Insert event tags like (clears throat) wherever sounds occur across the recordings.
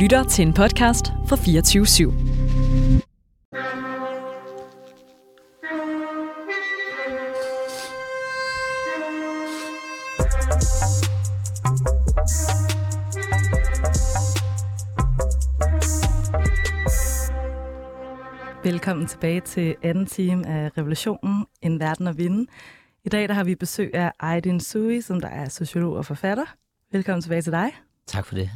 lytter til en podcast fra 24 /7. Velkommen tilbage til anden time af Revolutionen, En Verden at Vinde. I dag der har vi besøg af Aydin Sui, som der er sociolog og forfatter. Velkommen tilbage til dig. Tak for det.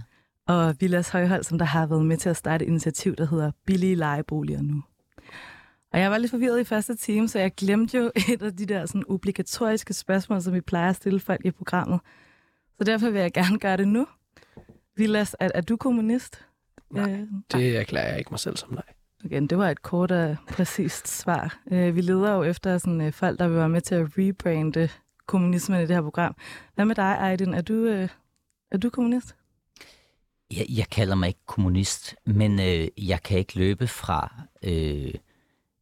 Og Vilas Højhold, som der har været med til at starte et initiativ, der hedder Billige Lejeboliger Nu. Og jeg var lidt forvirret i første time, så jeg glemte jo (laughs) et af de der sådan obligatoriske spørgsmål, som vi plejer at stille folk i programmet. Så derfor vil jeg gerne gøre det nu. Vilas, er, er du kommunist? Nej, øh, det erklærer jeg ikke mig selv som nej. Okay, det var et kort og præcist svar. Øh, vi leder jo efter sådan, øh, folk, der vil være med til at rebrande kommunismen i det her program. Hvad med dig, Aydin? Er du, øh, er du kommunist? Jeg, jeg kalder mig ikke kommunist, men øh, jeg kan ikke løbe fra øh,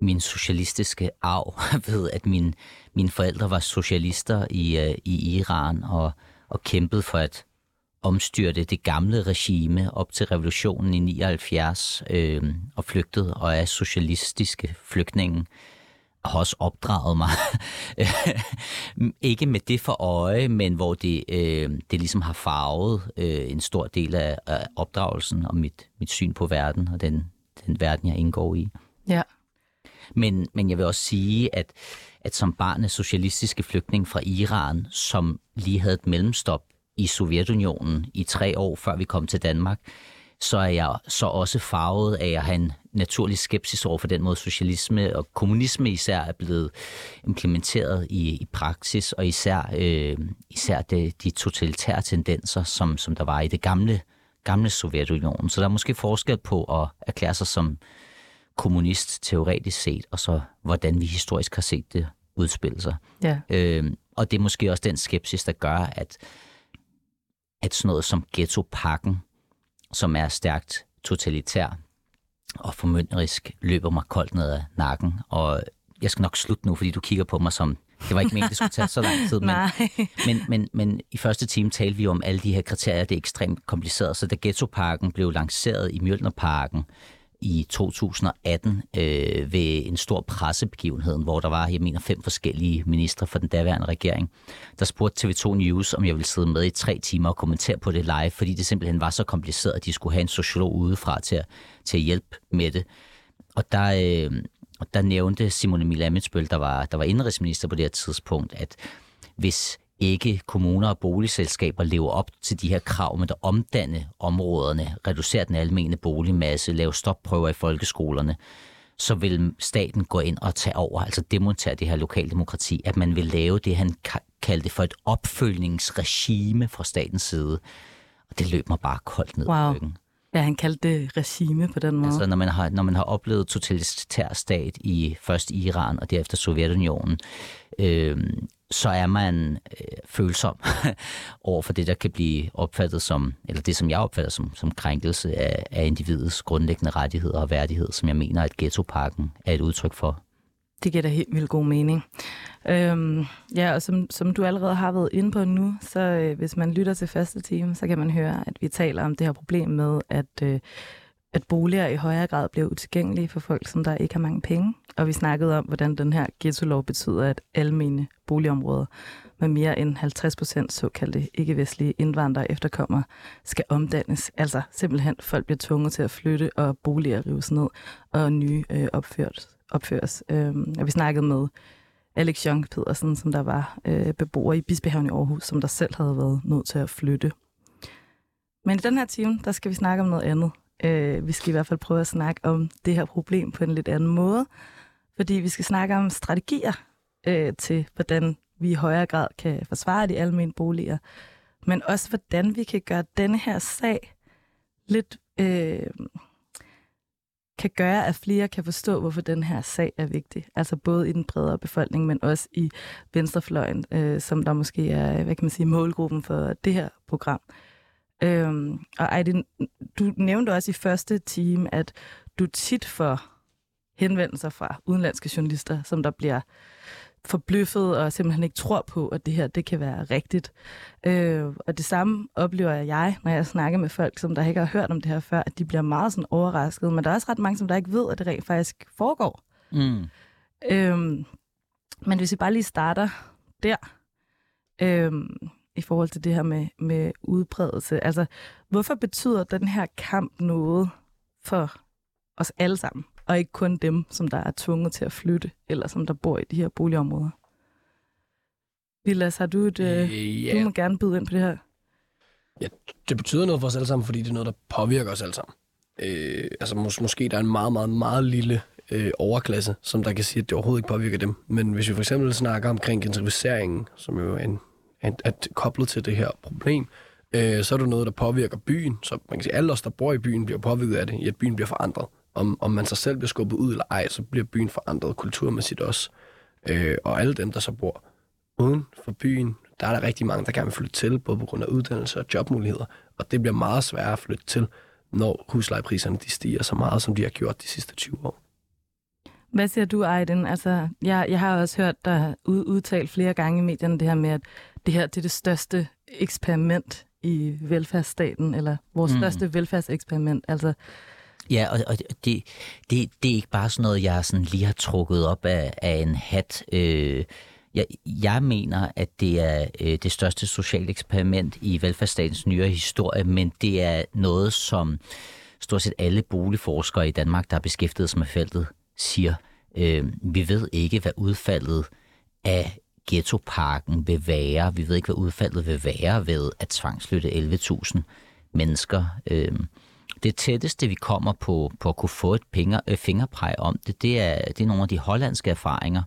min socialistiske arv. (laughs) Ved, at min, mine forældre var socialister i, øh, i Iran og, og kæmpede for at omstyrte det gamle regime op til revolutionen i 79 øh, og flygtede og er socialistiske flygtninge har også opdraget mig. (laughs) ikke med det for øje, men hvor det, øh, det ligesom har farvet øh, en stor del af, af opdragelsen og mit, mit syn på verden og den, den verden, jeg indgår i. Ja. Men, men jeg vil også sige, at, at som barn af socialistiske flygtning fra Iran, som lige havde et mellemstop i Sovjetunionen i tre år, før vi kom til Danmark, så er jeg så også farvet af at have en naturlig skepsis over for den måde socialisme og kommunisme især er blevet implementeret i, i praksis, og især, øh, især de, de totalitære tendenser, som, som der var i det gamle, gamle Sovjetunionen. Så der er måske forskel på at erklære sig som kommunist teoretisk set, og så hvordan vi historisk har set det udspille sig. Ja. Øh, og det er måske også den skepsis, der gør, at, at sådan noget som ghetto-pakken, som er stærkt totalitær og formynderisk, løber mig koldt ned ad nakken. Og jeg skal nok slutte nu, fordi du kigger på mig som, det var ikke meningen, det skulle tage så lang tid. Men, (laughs) men, men, men i første time talte vi om alle de her kriterier, det er ekstremt kompliceret. Så da Ghetto-parken blev lanceret i Mjølnerparken, i 2018 øh, ved en stor pressebegivenhed, hvor der var, jeg mener, fem forskellige ministre fra den daværende regering, der spurgte TV2 News, om jeg ville sidde med i tre timer og kommentere på det live, fordi det simpelthen var så kompliceret, at de skulle have en sociolog udefra til at, til at hjælpe med det. Og der, øh, og der nævnte Simone Emil Amitsbøl, der var, der var indrigsminister på det her tidspunkt, at hvis ikke kommuner og boligselskaber lever op til de her krav med at omdanne områderne, reducere den almene boligmasse, lave stopprøver i folkeskolerne, så vil staten gå ind og tage over, altså demontere det her lokaldemokrati, at man vil lave det, han kaldte for et opfølgningsregime fra statens side. Og det løb mig bare koldt ned wow. i ryggen. Ja, han kaldte det regime på den måde. Altså, når man har, når man har oplevet totalitær stat i først Iran og derefter Sovjetunionen, øh, så er man øh, følsom (laughs) over for det, der kan blive opfattet som, eller det, som jeg opfatter som, som krænkelse af, af individets grundlæggende rettigheder og værdighed, som jeg mener, at ghettoparken er et udtryk for. Det giver da helt vildt god mening. Øhm, ja, og som, som du allerede har været inde på nu, så øh, hvis man lytter til første time, så kan man høre, at vi taler om det her problem med, at, øh, at boliger i højere grad bliver utilgængelige for folk, som der ikke har mange penge. Og vi snakkede om, hvordan den her ghetto-lov betyder, at almene boligområder med mere end 50 procent såkaldte ikke-vestlige indvandrere efterkommer skal omdannes. Altså simpelthen folk bliver tvunget til at flytte, og boliger rives ned, og nye øh, opføres. opføres. Øhm, og vi snakkede med Alex Young Pedersen, som der var øh, beboer i Bispehaven i Aarhus, som der selv havde været nødt til at flytte. Men i den her time, der skal vi snakke om noget andet. Øh, vi skal i hvert fald prøve at snakke om det her problem på en lidt anden måde, fordi vi skal snakke om strategier øh, til, hvordan vi i højere grad kan forsvare de almindelige boliger, men også hvordan vi kan gøre denne her sag lidt... Øh, kan gøre, at flere kan forstå, hvorfor den her sag er vigtig. Altså både i den bredere befolkning, men også i venstrefløjen, øh, som der måske er, hvad kan man sige, målgruppen for det her program. Øhm, og Aydin, du nævnte også i første time, at du tit får henvendelser fra udenlandske journalister, som der bliver forbløffet og simpelthen ikke tror på, at det her det kan være rigtigt. Øh, og det samme oplever jeg, når jeg snakker med folk, som der ikke har hørt om det her før, at de bliver meget sådan overrasket. Men der er også ret mange, som der ikke ved, at det rent faktisk foregår. Mm. Øh, men hvis vi bare lige starter der, øh, i forhold til det her med, med udbredelse. Altså, hvorfor betyder den her kamp noget for os alle sammen? og ikke kun dem, som der er tvunget til at flytte, eller som der bor i de her boligområder. Vilas, har du et... Øh, ja. Du må gerne byde ind på det her. Ja, det betyder noget for os alle sammen, fordi det er noget, der påvirker os alle sammen. Øh, altså mås- måske der er en meget, meget, meget lille øh, overklasse, som der kan sige, at det overhovedet ikke påvirker dem. Men hvis vi for eksempel snakker omkring gentrificeringen, som jo er, en, en, er koblet til det her problem, øh, så er det noget, der påvirker byen. Så man kan sige, at alle os, der bor i byen, bliver påvirket af det, i at byen bliver forandret om, om man sig selv bliver skubbet ud eller ej, så bliver byen forandret kulturmæssigt også. Øh, og alle dem, der så bor uden for byen, der er der rigtig mange, der gerne vil flytte til, både på grund af uddannelse og jobmuligheder. Og det bliver meget sværere at flytte til, når huslejepriserne de stiger så meget, som de har gjort de sidste 20 år. Hvad siger du, Aiden? Altså, jeg, jeg har også hørt dig ud, udtalt flere gange i medierne det her med, at det her det er det største eksperiment i velfærdsstaten, eller vores mm. største velfærdseksperiment. Altså, Ja, og, og det, det, det er ikke bare sådan noget, jeg sådan lige har trukket op af, af en hat. Øh, jeg, jeg mener, at det er øh, det største sociale eksperiment i velfærdsstatens nyere historie, men det er noget, som stort set alle boligforskere i Danmark, der har beskæftiget sig med feltet, siger. Øh, vi ved ikke, hvad udfaldet af ghettoparken vil være. Vi ved ikke, hvad udfaldet vil være ved at tvangsflytte 11.000 mennesker. Øh, det tætteste, vi kommer på, på at kunne få et penge, øh, fingerpræg om det, det er, det er nogle af de hollandske erfaringer,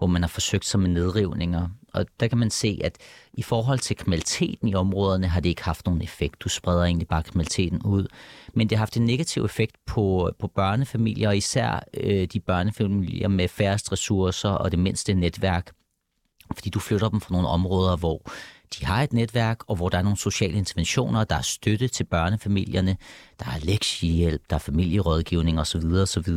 hvor man har forsøgt sig med nedrivninger. Og der kan man se, at i forhold til kriminaliteten i områderne har det ikke haft nogen effekt. Du spreder egentlig bare kriminaliteten ud. Men det har haft en negativ effekt på, på børnefamilier, og især øh, de børnefamilier med færrest ressourcer og det mindste netværk. Fordi du flytter dem fra nogle områder, hvor de har et netværk, og hvor der er nogle sociale interventioner, der er støtte til børnefamilierne, der er lektiehjælp, der er familierådgivning osv. osv.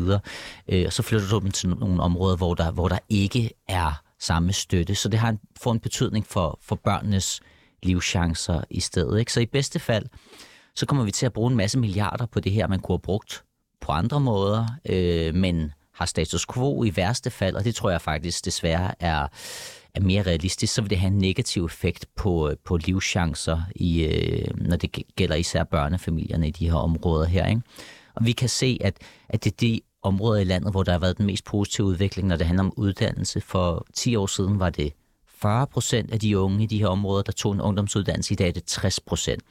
Øh, og så flytter du dem til nogle områder, hvor der, hvor der ikke er samme støtte. Så det har en, får en betydning for, for børnenes livschancer i stedet. Ikke? Så i bedste fald, så kommer vi til at bruge en masse milliarder på det her, man kunne have brugt på andre måder, øh, men har status quo i værste fald, og det tror jeg faktisk desværre er, er mere realistisk, så vil det have en negativ effekt på, øh, på livschancer, i, øh, når det gælder især børnefamilierne i de her områder her. Ikke? Og vi kan se, at, at det er de områder i landet, hvor der har været den mest positive udvikling, når det handler om uddannelse. For 10 år siden var det 40 procent af de unge i de her områder, der tog en ungdomsuddannelse. I dag er det 60 procent.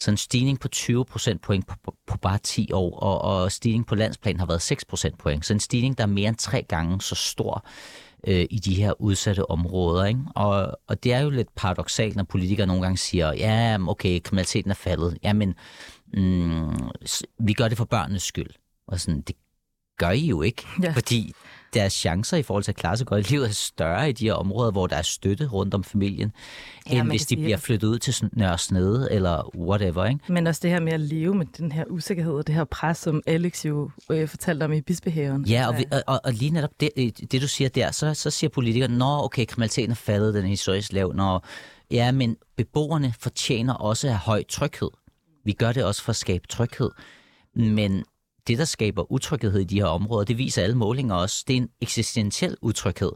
Så en stigning på 20 procent point på, på, på bare 10 år, og, og stigning på landsplan har været 6 procent point. Så en stigning, der er mere end tre gange så stor øh, i de her udsatte områder. Ikke? Og, og det er jo lidt paradoxalt, når politikere nogle gange siger, ja, okay, kriminaliteten er faldet. Jamen, mm, vi gør det for børnenes skyld. Og sådan, det gør I jo ikke, ja. fordi deres chancer i forhold til at klare sig godt i livet er større i de her områder, hvor der er støtte rundt om familien, ja, end hvis de bliver flyttet ud til Nørre Snede eller whatever. Ikke? Men også det her med at leve med den her usikkerhed og det her pres, som Alex jo øh, fortalte om i Bispehaven. Ja, og, vi, og, og lige netop det, øh, det, du siger der, så, så siger politikerne, nå okay, kriminaliteten er faldet, den er historisk lav, når, ja, men beboerne fortjener også at have høj tryghed. Vi gør det også for at skabe tryghed. Men det, der skaber utryghed i de her områder, det viser alle målinger også, det er en eksistentiel utryghed.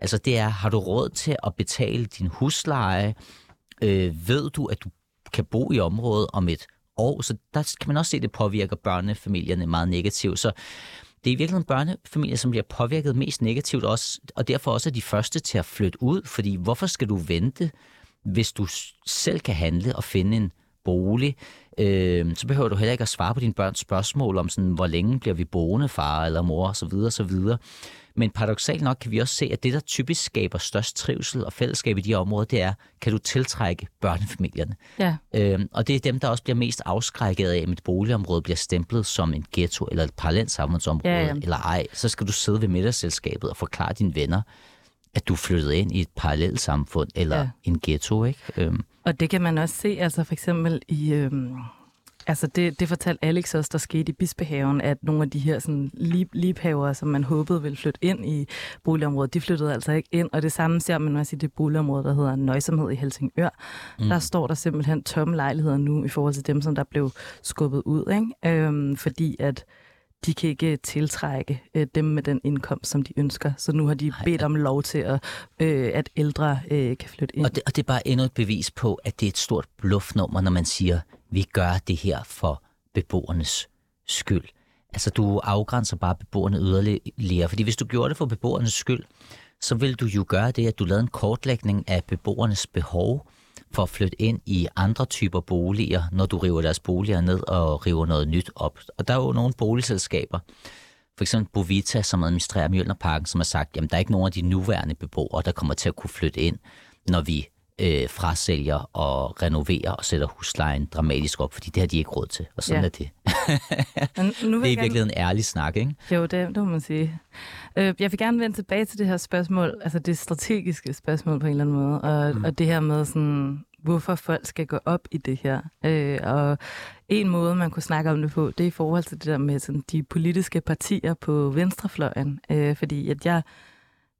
Altså det er, har du råd til at betale din husleje? Øh, ved du, at du kan bo i området om et år? Så der kan man også se, at det påvirker børnefamilierne meget negativt. Så det er i virkeligheden børnefamilier, som bliver påvirket mest negativt også, og derfor også er de første til at flytte ud, fordi hvorfor skal du vente, hvis du selv kan handle og finde en bolig, øh, så behøver du heller ikke at svare på dine børns spørgsmål om, sådan, hvor længe bliver vi boende, far eller mor osv. osv. Men paradoxalt nok kan vi også se, at det, der typisk skaber størst trivsel og fællesskab i de her områder, det er, kan du tiltrække børnefamilierne. Ja. Øhm, og det er dem, der også bliver mest afskrækket af, at et boligområde bliver stemplet som en ghetto eller et parallelt samfundsområde, ja, ja. eller ej. Så skal du sidde ved middagsselskabet og forklare dine venner, at du flyttede ind i et parallelt samfund eller ja. en ghetto. Ikke? Øhm. Og det kan man også se, altså for eksempel i, øhm, Altså det, det fortalte Alex også, der skete i Bispehaven, at nogle af de her sådan, lib, libhaver, som man håbede ville flytte ind i boligområdet, de flyttede altså ikke ind. Og det samme ser man også i det boligområde, der hedder Nøjsomhed i Helsingør. Mm. Der står der simpelthen tomme lejligheder nu i forhold til dem, som der blev skubbet ud. Ikke? Øhm, fordi at de kan ikke tiltrække øh, dem med den indkomst, som de ønsker. Så nu har de bedt om lov til, at, øh, at ældre øh, kan flytte ind. Og det, og det er bare endnu et bevis på, at det er et stort bluffnummer, når man siger, vi gør det her for beboernes skyld. Altså, du afgrænser bare beboerne yderligere, fordi hvis du gjorde det for beboernes skyld, så vil du jo gøre det, at du lavede en kortlægning af beboernes behov for at flytte ind i andre typer boliger, når du river deres boliger ned og river noget nyt op. Og der er jo nogle boligselskaber, for eksempel Bovita, som administrerer Mjølnerparken, som har sagt, jamen der er ikke nogen af de nuværende beboere, der kommer til at kunne flytte ind, når vi øh, frasælger og renoverer og sætter huslejen dramatisk op, fordi det har de ikke råd til, og sådan ja. er det. (laughs) Men nu det er i virkeligheden en ærlig snak, ikke? Jo, det, det må man sige. Øh, jeg vil gerne vende tilbage til det her spørgsmål, altså det strategiske spørgsmål på en eller anden måde, og, mm. og det her med sådan, hvorfor folk skal gå op i det her. Øh, og en måde, man kunne snakke om det på, det er i forhold til det der med sådan, de politiske partier på venstrefløjen. Øh, fordi at jeg,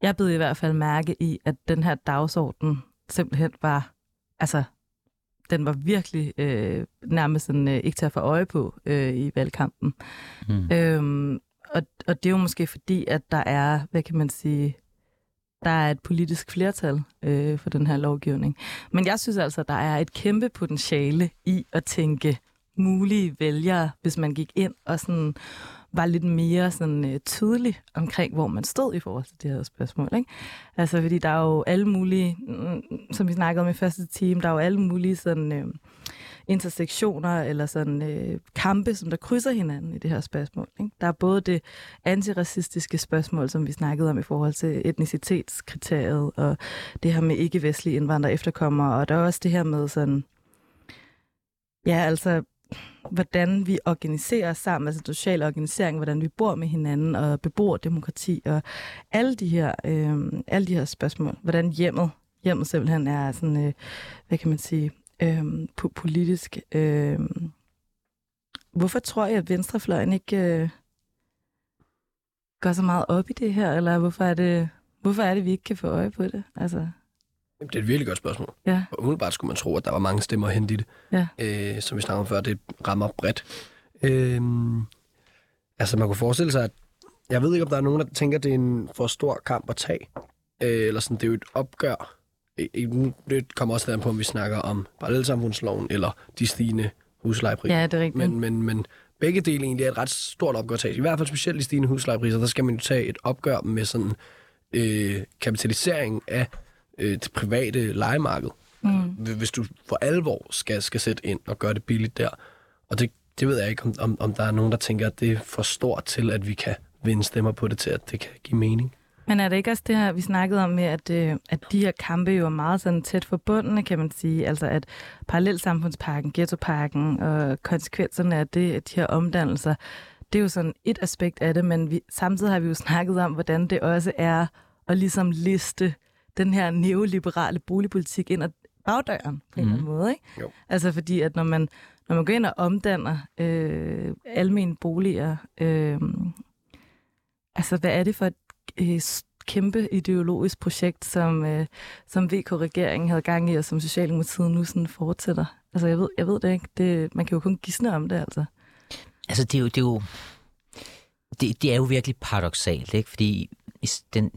jeg blev i hvert fald mærke i, at den her dagsorden simpelthen var, altså, den var virkelig øh, nærmest sådan, øh, ikke til at få øje på øh, i valgkampen. Mm. Øhm, og, og det er jo måske fordi, at der er, hvad kan man sige, der er et politisk flertal øh, for den her lovgivning. Men jeg synes altså, at der er et kæmpe potentiale i at tænke mulige vælgere, hvis man gik ind og sådan var lidt mere sådan øh, tydelig omkring, hvor man stod i forhold til det her spørgsmål. Ikke? Altså, fordi der er jo alle mulige, mm, mm, som vi snakkede om i første time, der er jo alle mulige sådan, øh, intersektioner eller sådan øh, kampe, som der krydser hinanden i det her spørgsmål. Ikke? Der er både det antiracistiske spørgsmål, som vi snakkede om i forhold til etnicitetskriteriet, og det her med ikke-vestlige indvandrere efterkommere, og der er også det her med sådan, ja, altså hvordan vi organiserer os sammen, altså social organisering, hvordan vi bor med hinanden og beboerdemokrati og alle de her, øh, alle de her spørgsmål. Hvordan hjemmet, hjemmet simpelthen er sådan, øh, hvad kan man sige, øh, politisk. Øh, hvorfor tror jeg, at venstrefløjen ikke øh, går så meget op i det her, eller hvorfor er det, hvorfor er det, vi ikke kan få øje på det? Altså... Det er et virkelig godt spørgsmål. Ja. Og umiddelbart skulle man tro, at der var mange stemmer hente i det. Ja. Øh, som vi snakkede om før, det rammer bredt. Øh, altså man kunne forestille sig, at jeg ved ikke, om der er nogen, der tænker, at det er en for stor kamp at tage. Øh, eller sådan, det er jo et opgør. Det kommer også på, om vi snakker om parallelsamfundsloven eller de stigende huslejepriser. Ja, det er rigtigt. Men, men, men begge dele egentlig er et ret stort opgør at tage. I hvert fald specielt de stigende huslejepriser, der skal man jo tage et opgør med sådan øh, kapitalisering af øh, det private legemarked. Mm. Hvis du for alvor skal, skal sætte ind og gøre det billigt der. Og det, det ved jeg ikke, om, om, om der er nogen, der tænker, at det er for stort til, at vi kan vinde stemmer på det til, at det kan give mening. Men er det ikke også det her, vi snakkede om med, at, øh, at de her kampe jo er meget sådan tæt forbundne, kan man sige? Altså at parallelsamfundsparken, ghettoparken og konsekvenserne af det, at de her omdannelser, det er jo sådan et aspekt af det, men vi, samtidig har vi jo snakket om, hvordan det også er at ligesom liste den her neoliberale boligpolitik ind ad bagdøren på en mm. eller anden mhm. måde. Ikke? Jo. Altså fordi, at når man, når man går ind og omdanner øh, almene boliger, øh, altså hvad er det for et øh, kæmpe ideologisk projekt, som, øh, som VK-regeringen havde gang i, og som Socialdemokratiet nu sådan fortsætter? Altså jeg ved, jeg ved det ikke. Det, man kan jo kun gisne om det, altså. Altså det er jo, det er jo, det, det er jo virkelig paradoxalt, ikke? Fordi den,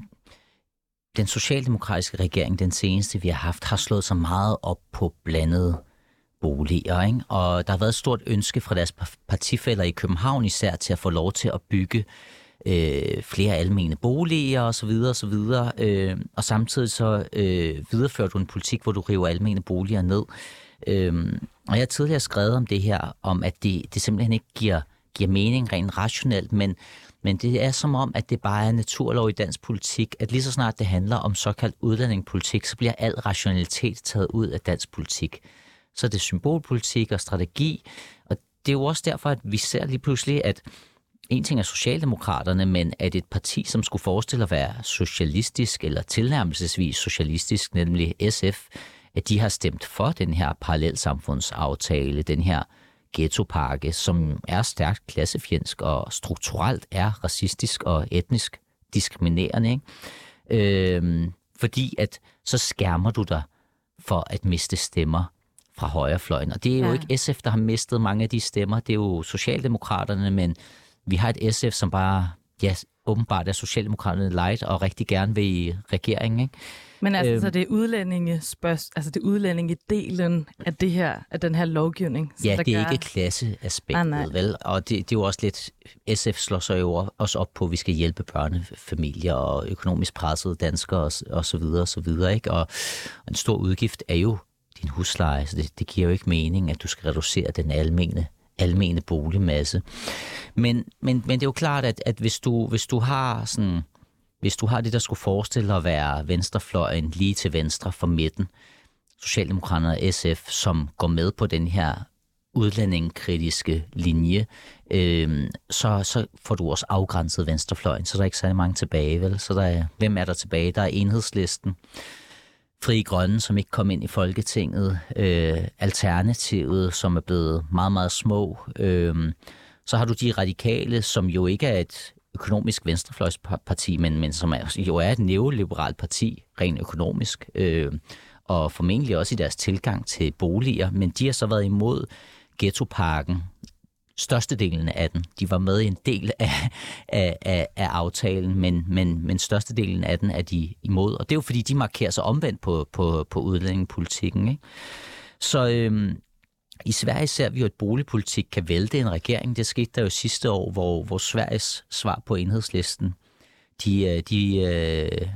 den socialdemokratiske regering, den seneste vi har haft, har slået sig meget op på blandede boliger. Ikke? Og der har været et stort ønske fra deres partifælder i København især til at få lov til at bygge øh, flere almene boliger osv. osv. Øh, og samtidig så øh, viderefører du en politik, hvor du river almene boliger ned. Øh, og jeg har tidligere skrevet om det her, om at det, det simpelthen ikke giver, giver mening rent rationelt, men men det er som om, at det bare er naturlov i dansk politik, at lige så snart det handler om såkaldt udlændingepolitik, så bliver al rationalitet taget ud af dansk politik. Så er det symbolpolitik og strategi, og det er jo også derfor, at vi ser lige pludselig, at en ting er Socialdemokraterne, men at et parti, som skulle forestille at være socialistisk eller tilnærmelsesvis socialistisk, nemlig SF, at de har stemt for den her parallelsamfundsaftale, den her ghettopakke, som er stærkt klassefjendsk og strukturelt er racistisk og etnisk diskriminerende. Ikke? Øhm, fordi at så skærmer du dig for at miste stemmer fra højrefløjen. Og det er jo ja. ikke SF, der har mistet mange af de stemmer. Det er jo Socialdemokraterne, men vi har et SF, som bare ja, åbenbart er Socialdemokraterne light og rigtig gerne vil i regeringen. Ikke? Men altså, øhm, så det er udlændinge spørg, altså det er udlændingedelen af det her, af den her lovgivning. Som ja, der det er gør... ikke klasseaspektet, ah, nej. vel? Og det, det er jo også lidt, SF slår sig jo også op på, at vi skal hjælpe børnefamilier og økonomisk pressede danskere og, og så videre og så videre, ikke? Og, og en stor udgift er jo din husleje, så det, det giver jo ikke mening, at du skal reducere den almene almene boligmasse. Men, men, men det er jo klart, at, at hvis, du, hvis du har sådan hvis du har det, der skulle forestille at være venstrefløjen lige til venstre for midten, Socialdemokraterne og SF, som går med på den her udlændingekritiske linje, øh, så, så får du også afgrænset venstrefløjen, så der er ikke særlig mange tilbage, vel? Så der er, hvem er der tilbage? Der er enhedslisten, Fri Grønne, som ikke kom ind i Folketinget, øh, Alternativet, som er blevet meget, meget små. Øh, så har du de radikale, som jo ikke er et økonomisk venstrefløjsparti, men, men som er, jo er et neoliberalt parti, rent økonomisk, øh, og formentlig også i deres tilgang til boliger, men de har så været imod ghettoparken, størstedelen af den. De var med i en del af, af, af, af aftalen, men, men, men størstedelen af den er de imod. Og det er jo fordi, de markerer sig omvendt på, på, på udlændingepolitikken. Ikke? Så, øhm, i Sverige ser vi jo, at boligpolitik kan vælte en regering. Det skete der jo sidste år, hvor, hvor Sveriges svar på enhedslisten, de, øh, de, øh,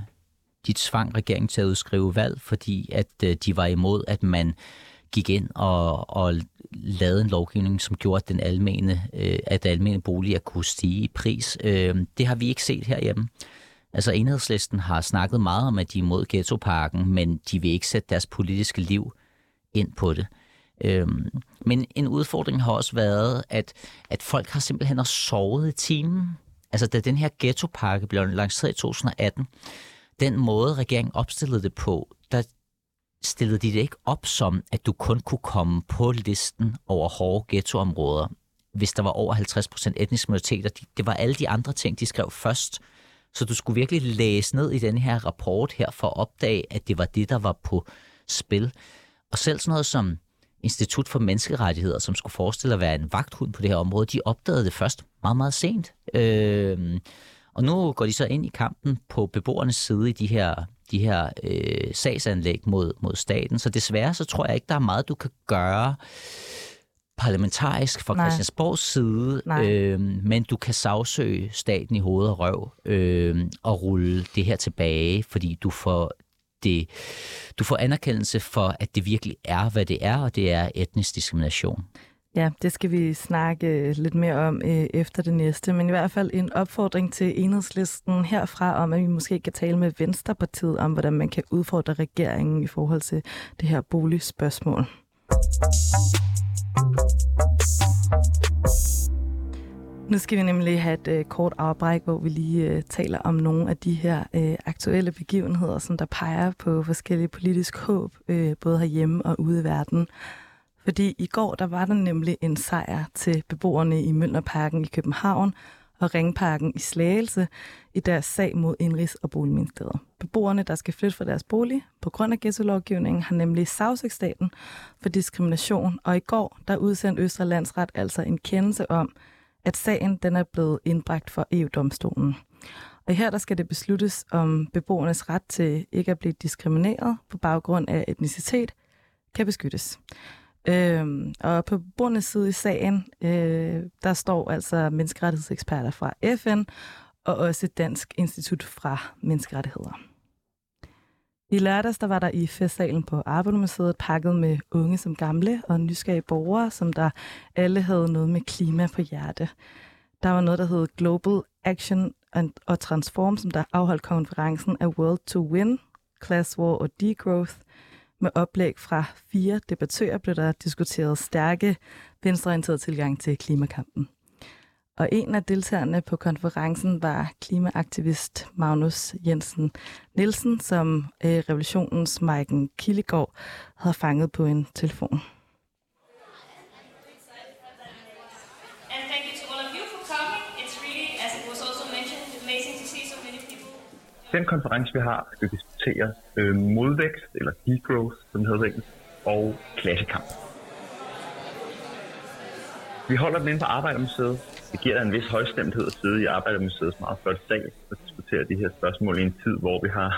de tvang regeringen til at udskrive valg, fordi at øh, de var imod, at man gik ind og, og lavede en lovgivning, som gjorde, at den almene, at almene boliger kunne stige i pris. Det har vi ikke set herhjemme. Altså enhedslisten har snakket meget om, at de er imod ghettoparken, men de vil ikke sætte deres politiske liv ind på det. Øhm, men en udfordring har også været, at, at folk har simpelthen har sovet i timen. Altså da den her ghettopakke blev lanceret i 2018, den måde regeringen opstillede det på, der stillede de det ikke op som, at du kun kunne komme på listen over hårde ghettoområder, hvis der var over 50% etniske minoriteter. Det var alle de andre ting, de skrev først. Så du skulle virkelig læse ned i den her rapport her for at opdage, at det var det, der var på spil. Og selv sådan noget som Institut for Menneskerettigheder, som skulle forestille at være en vagthund på det her område, de opdagede det først meget, meget sent. Øh, og nu går de så ind i kampen på beboernes side i de her, de her øh, sagsanlæg mod, mod staten. Så desværre så tror jeg ikke, der er meget, du kan gøre parlamentarisk fra Nej. Christiansborgs side, øh, men du kan sagsøge staten i hoved og røv øh, og rulle det her tilbage, fordi du får det, du får anerkendelse for, at det virkelig er, hvad det er, og det er etnisk diskrimination. Ja, det skal vi snakke øh, lidt mere om øh, efter det næste, men i hvert fald en opfordring til enhedslisten herfra om, at vi måske kan tale med Venstrepartiet om, hvordan man kan udfordre regeringen i forhold til det her boligspørgsmål. Nu skal vi nemlig have et øh, kort afbræk, hvor vi lige øh, taler om nogle af de her øh, aktuelle begivenheder, som der peger på forskellige politisk håb, øh, både herhjemme og ude i verden. Fordi i går der var der nemlig en sejr til beboerne i Mønderparken i København og Ringparken i Slagelse i deres sag mod Indrigs- og Boligministeriet. Beboerne, der skal flytte fra deres bolig på grund af ghetto-lovgivningen, har nemlig sagsøgt staten for diskrimination, og i går der udsendte Østre Landsret altså en kendelse om, at sagen den er blevet indbragt for EU-domstolen. Og her der skal det besluttes, om beboernes ret til ikke at blive diskrimineret på baggrund af etnicitet kan beskyttes. Øhm, og på beboernes side i sagen, øh, der står altså menneskerettighedseksperter fra FN og også Dansk Institut fra Menneskerettigheder. I lørdags der var der i festsalen på Arbejdermuseet pakket med unge som gamle og nysgerrige borgere, som der alle havde noget med klima på hjerte. Der var noget, der hed Global Action og Transform, som der afholdt konferencen af World to Win, Class War og Degrowth. Med oplæg fra fire debattører blev der diskuteret stærke venstreorienterede tilgang til klimakampen. Og en af deltagerne på konferencen var klimaaktivist Magnus Jensen Nielsen, som øh, revolutionens Maiken Killegård havde fanget på en telefon. den konference, vi har, skal diskutere øh, modvækst, eller degrowth, som hedder det, og klassekamp. Vi holder den inde på Arbejdermuseet, det giver dig en vis højstemthed at sidde i Arbejdermuseets meget flotte sal og diskutere de her spørgsmål i en tid, hvor vi har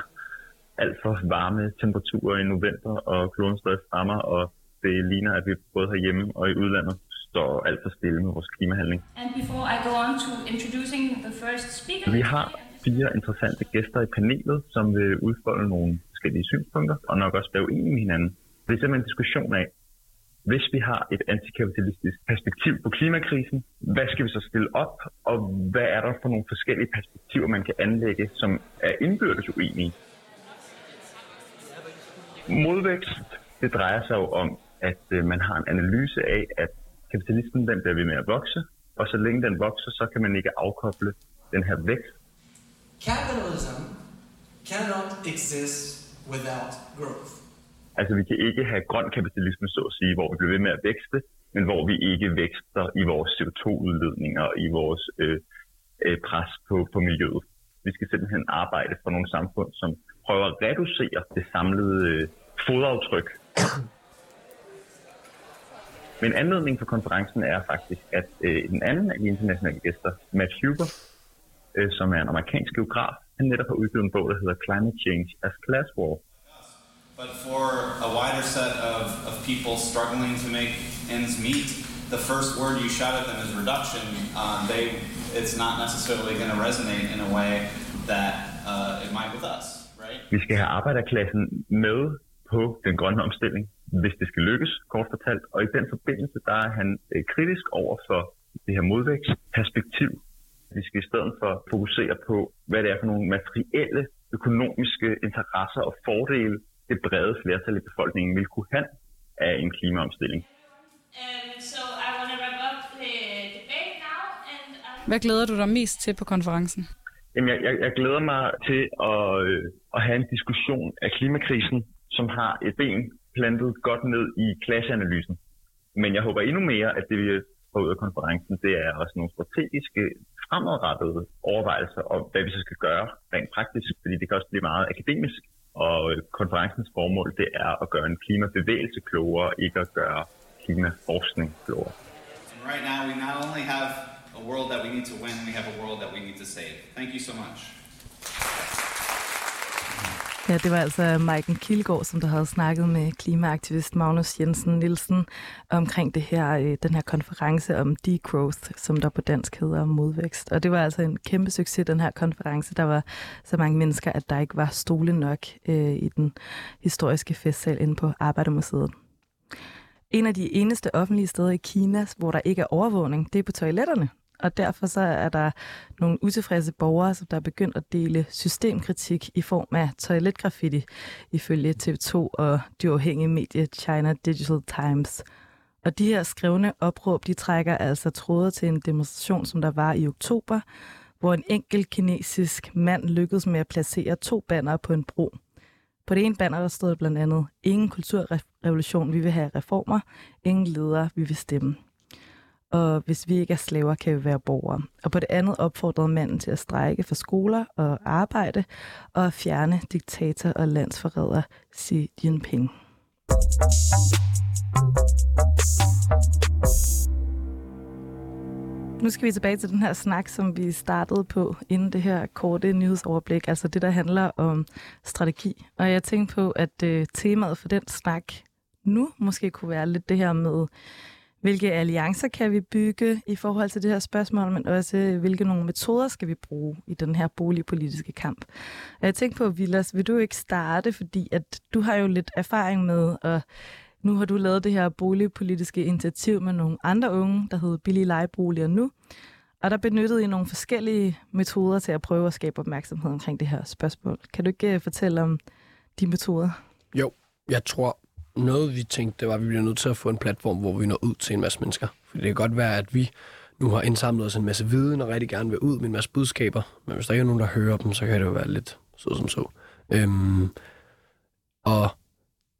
alt for varme temperaturer i november, og kloden står i frammer, og det ligner, at vi både herhjemme og i udlandet står alt for stille med vores klimahandling. And before I go on to introducing the first speaker, Vi har fire interessante gæster i panelet, som vil udfolde nogle forskellige synspunkter, og nok også være uenige med hinanden. Det er simpelthen en diskussion af, hvis vi har et antikapitalistisk perspektiv på klimakrisen, hvad skal vi så stille op, og hvad er der for nogle forskellige perspektiver, man kan anlægge, som er indbyrdes uenige? Modvækst, det drejer sig jo om, at øh, man har en analyse af, at kapitalismen den bliver ved med at vokse, og så længe den vokser, så kan man ikke afkoble den her vækst. Capitalism cannot exist without growth. Altså vi kan ikke have grøn kapitalisme, så at sige, hvor vi bliver ved med at vækste, men hvor vi ikke vækster i vores CO2-udledninger og i vores øh, øh, pres på, på miljøet. Vi skal simpelthen arbejde for nogle samfund, som prøver at reducere det samlede øh, fodaftryk. Men anledning for konferencen er faktisk, at øh, den anden af de internationale gæster, Matt Huber, øh, som er en amerikansk geograf, han netop har udgivet en bog, der hedder Climate Change as Class War, But for a wider set of, of people struggling to make ends meet, the first word you shout at them is reduction. Uh, they, it's not necessarily going to resonate in a way that uh, it might with us, right? Vi skal have arbejderklassen med på den grønne omstilling, hvis det skal lykkes, kort fortalt. Og i den forbindelse, der er han øh, kritisk over for det her modvækstperspektiv. Vi skal i stedet for fokusere på, hvad det er for nogle materielle, økonomiske interesser og fordele, det brede flertal i befolkningen vil kunne have af en klimaomstilling. and so I want to wrap up the debate now, and I Hvad glæder du dig mest til på konferencen? Jamen, jeg, jeg, jeg glæder mig til at, øh, at have en diskussion af klimakrisen, som har et ben plantet godt ned i klasseanalysen. Men jeg håber endnu mere, at det vi får ud af konferencen, det er også nogle strategiske, fremadrettede overvejelser om, hvad vi så skal gøre rent praktisk, fordi det kan også blive meget akademisk. Og øh, konferencens formål, det er at gøre en klimabevægelse klogere, ikke at gøre klimaforskning klogere. And right now, we not only have a world that we need to win, we have a world that we need to save. Thank you so much. Ja, det var altså Maiken Kilgaard, som der havde snakket med klimaaktivist Magnus Jensen Nielsen omkring det her, øh, den her konference om degrowth, som der på dansk hedder modvækst. Og det var altså en kæmpe succes, den her konference. Der var så mange mennesker, at der ikke var stole nok øh, i den historiske festsal inde på Arbejdermuseet. En af de eneste offentlige steder i Kina, hvor der ikke er overvågning, det er på toiletterne. Og derfor så er der nogle utilfredse borgere, som der er begyndt at dele systemkritik i form af toiletgraffiti, ifølge TV2 og det uafhængige medie China Digital Times. Og de her skrevne opråb, de trækker altså tråde til en demonstration, som der var i oktober, hvor en enkelt kinesisk mand lykkedes med at placere to bannere på en bro. På det ene banner der stod blandt andet, ingen kulturrevolution, vi vil have reformer, ingen ledere, vi vil stemme. Og hvis vi ikke er slaver, kan vi være borgere. Og på det andet opfordrede manden til at strække for skoler og arbejde, og at fjerne diktator og landsforræder Xi Jinping. Nu skal vi tilbage til den her snak, som vi startede på inden det her korte nyhedsoverblik, altså det, der handler om strategi. Og jeg tænkte på, at øh, temaet for den snak nu måske kunne være lidt det her med, hvilke alliancer kan vi bygge i forhold til det her spørgsmål, men også hvilke nogle metoder skal vi bruge i den her boligpolitiske kamp. Og jeg tænkte på, Vilas, vil du ikke starte, fordi at du har jo lidt erfaring med at nu har du lavet det her boligpolitiske initiativ med nogle andre unge, der hedder Billige Lejeboliger nu. Og der benyttede I nogle forskellige metoder til at prøve at skabe opmærksomhed omkring det her spørgsmål. Kan du ikke øh, fortælle om de metoder? Jo, jeg tror, noget vi tænkte, det var, at vi bliver nødt til at få en platform, hvor vi når ud til en masse mennesker. For det kan godt være, at vi nu har indsamlet os en masse viden og rigtig gerne vil ud med en masse budskaber. Men hvis der ikke er nogen, der hører dem, så kan det jo være lidt så som så. Øhm, og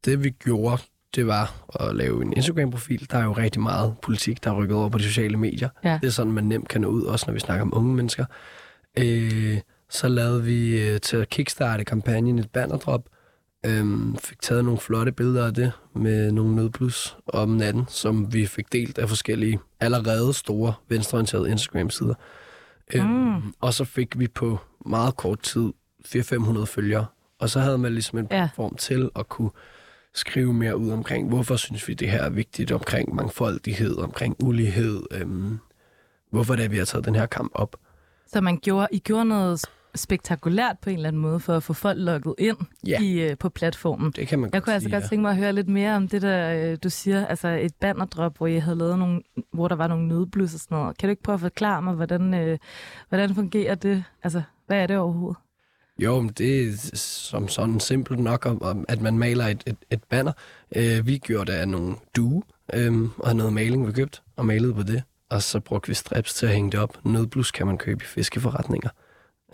det vi gjorde, det var at lave en Instagram-profil. Der er jo rigtig meget politik, der er rykket over på de sociale medier. Ja. Det er sådan, man nemt kan nå ud, også når vi snakker om unge mennesker. Øh, Så lavede vi øh, til at kickstarte kampagnen et bannerdrop. Øhm, fik taget nogle flotte billeder af det med nogle nødplus om natten, som vi fik delt af forskellige allerede store venstreorienterede Instagram-sider. Øhm, og så fik vi på meget kort tid 400-500 følgere. Og så havde man ligesom en Ja. platform til at kunne skrive mere ud omkring, hvorfor synes vi, det her er vigtigt omkring mangfoldighed, omkring ulighed, øhm, hvorfor det er, vi har taget den her kamp op. Så man gjorde, I gjorde noget spektakulært på en eller anden måde for at få folk lukket ind Ja. i, øh, på platformen. Det kan man Jeg godt kunne altså sige, godt tænke mig at høre lidt mere om det der, øh, du siger, altså et bannerdrop, hvor I havde lavet nogle, hvor der var nogle nødblus og sådan noget. Kan du ikke prøve at forklare mig, hvordan, øh, hvordan fungerer det? Altså, hvad er det overhovedet? Jo, men det er som sådan simpelt nok, at man maler et, et, et banner. Øh, vi gjorde det af nogle due, øh, og noget maling, vi købt, og malede på det. Og så brugte vi strips til at hænge det op. Nødblus kan man købe i fiskeforretninger.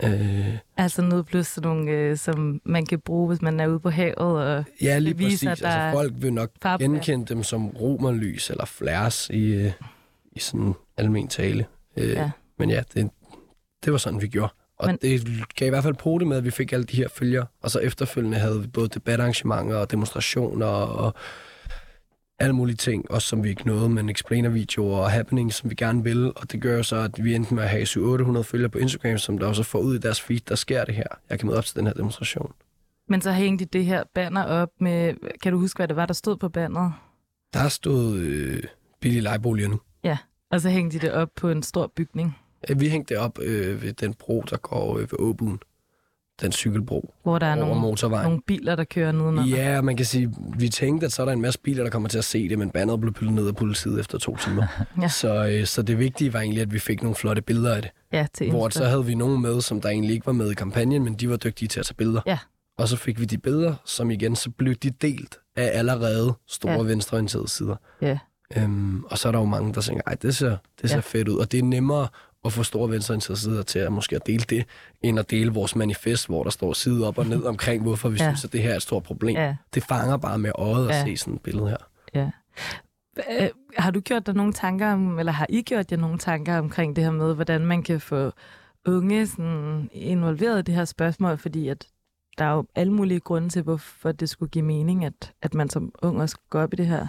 Øh, Altså nødblus, nogle, øh, som man kan bruge, hvis man er ude på havet. Og ja, lige viser, præcis. at der Altså, folk vil nok farve- genkende dem som romerlys eller flares i, øh, i sådan almen tale. Øh, Ja. Men ja, det, det var sådan, vi gjorde. Og Men- det gav i hvert fald på det med, at vi fik alle de her følgere. Og så efterfølgende havde vi både debatarrangementer og demonstrationer og alle mulige ting, også som vi ikke nåede, men explainer-videoer og happenings, som vi gerne ville. Og det gør jo så, at vi endte med at have 700-800 følgere på Instagram, som der også får ud i deres feed, der sker det her. Jeg kan møde op til den her demonstration. Men så hængte de det her banner op med, kan du huske, hvad det var, der stod på banneret? Der stod øh, billige lejeboliger nu. Ja, og så hængte de det op på en stor bygning, Vi hængte det op øh, ved den bro, der går øh, ved Åbuen. Den cykelbro hvor der er nogle, motorvejen. nogle biler, der kører nedenunder. Ja, man kan sige, vi tænkte, at så er der en masse biler, der kommer til at se det, men banneret blev pillet ned af politiet efter to timer. (laughs) Ja. så, øh, så det vigtige var egentlig, at vi fik nogle flotte billeder af det. ja til Hvor så havde vi nogen med, som der egentlig ikke var med i kampagnen, men de var dygtige til at tage billeder. Ja. Og så fik vi de billeder, som igen, så blev de delt af allerede store ja. venstreorienterede sider. Ja. Øhm, og så er der jo mange, der tænker, ej, det ser, det ser Ja. fedt ud. Og det er nemmere at få store venstreorienterede sider til at måske at dele det, end at dele vores manifest, hvor der står side op og ned omkring, hvorfor vi Ja. synes, at det her er et stort problem. Ja. Det fanger bare med øjet at Ja. se sådan et billede her. Ja. Øh, Har du gjort dig nogle tanker om, eller har I gjort jer nogle tanker omkring det her med, hvordan man kan få unge sådan, involveret i det her spørgsmål, fordi at der er jo alle mulige grunde til, hvorfor det skulle give mening, at, at man som ung også går op i det her.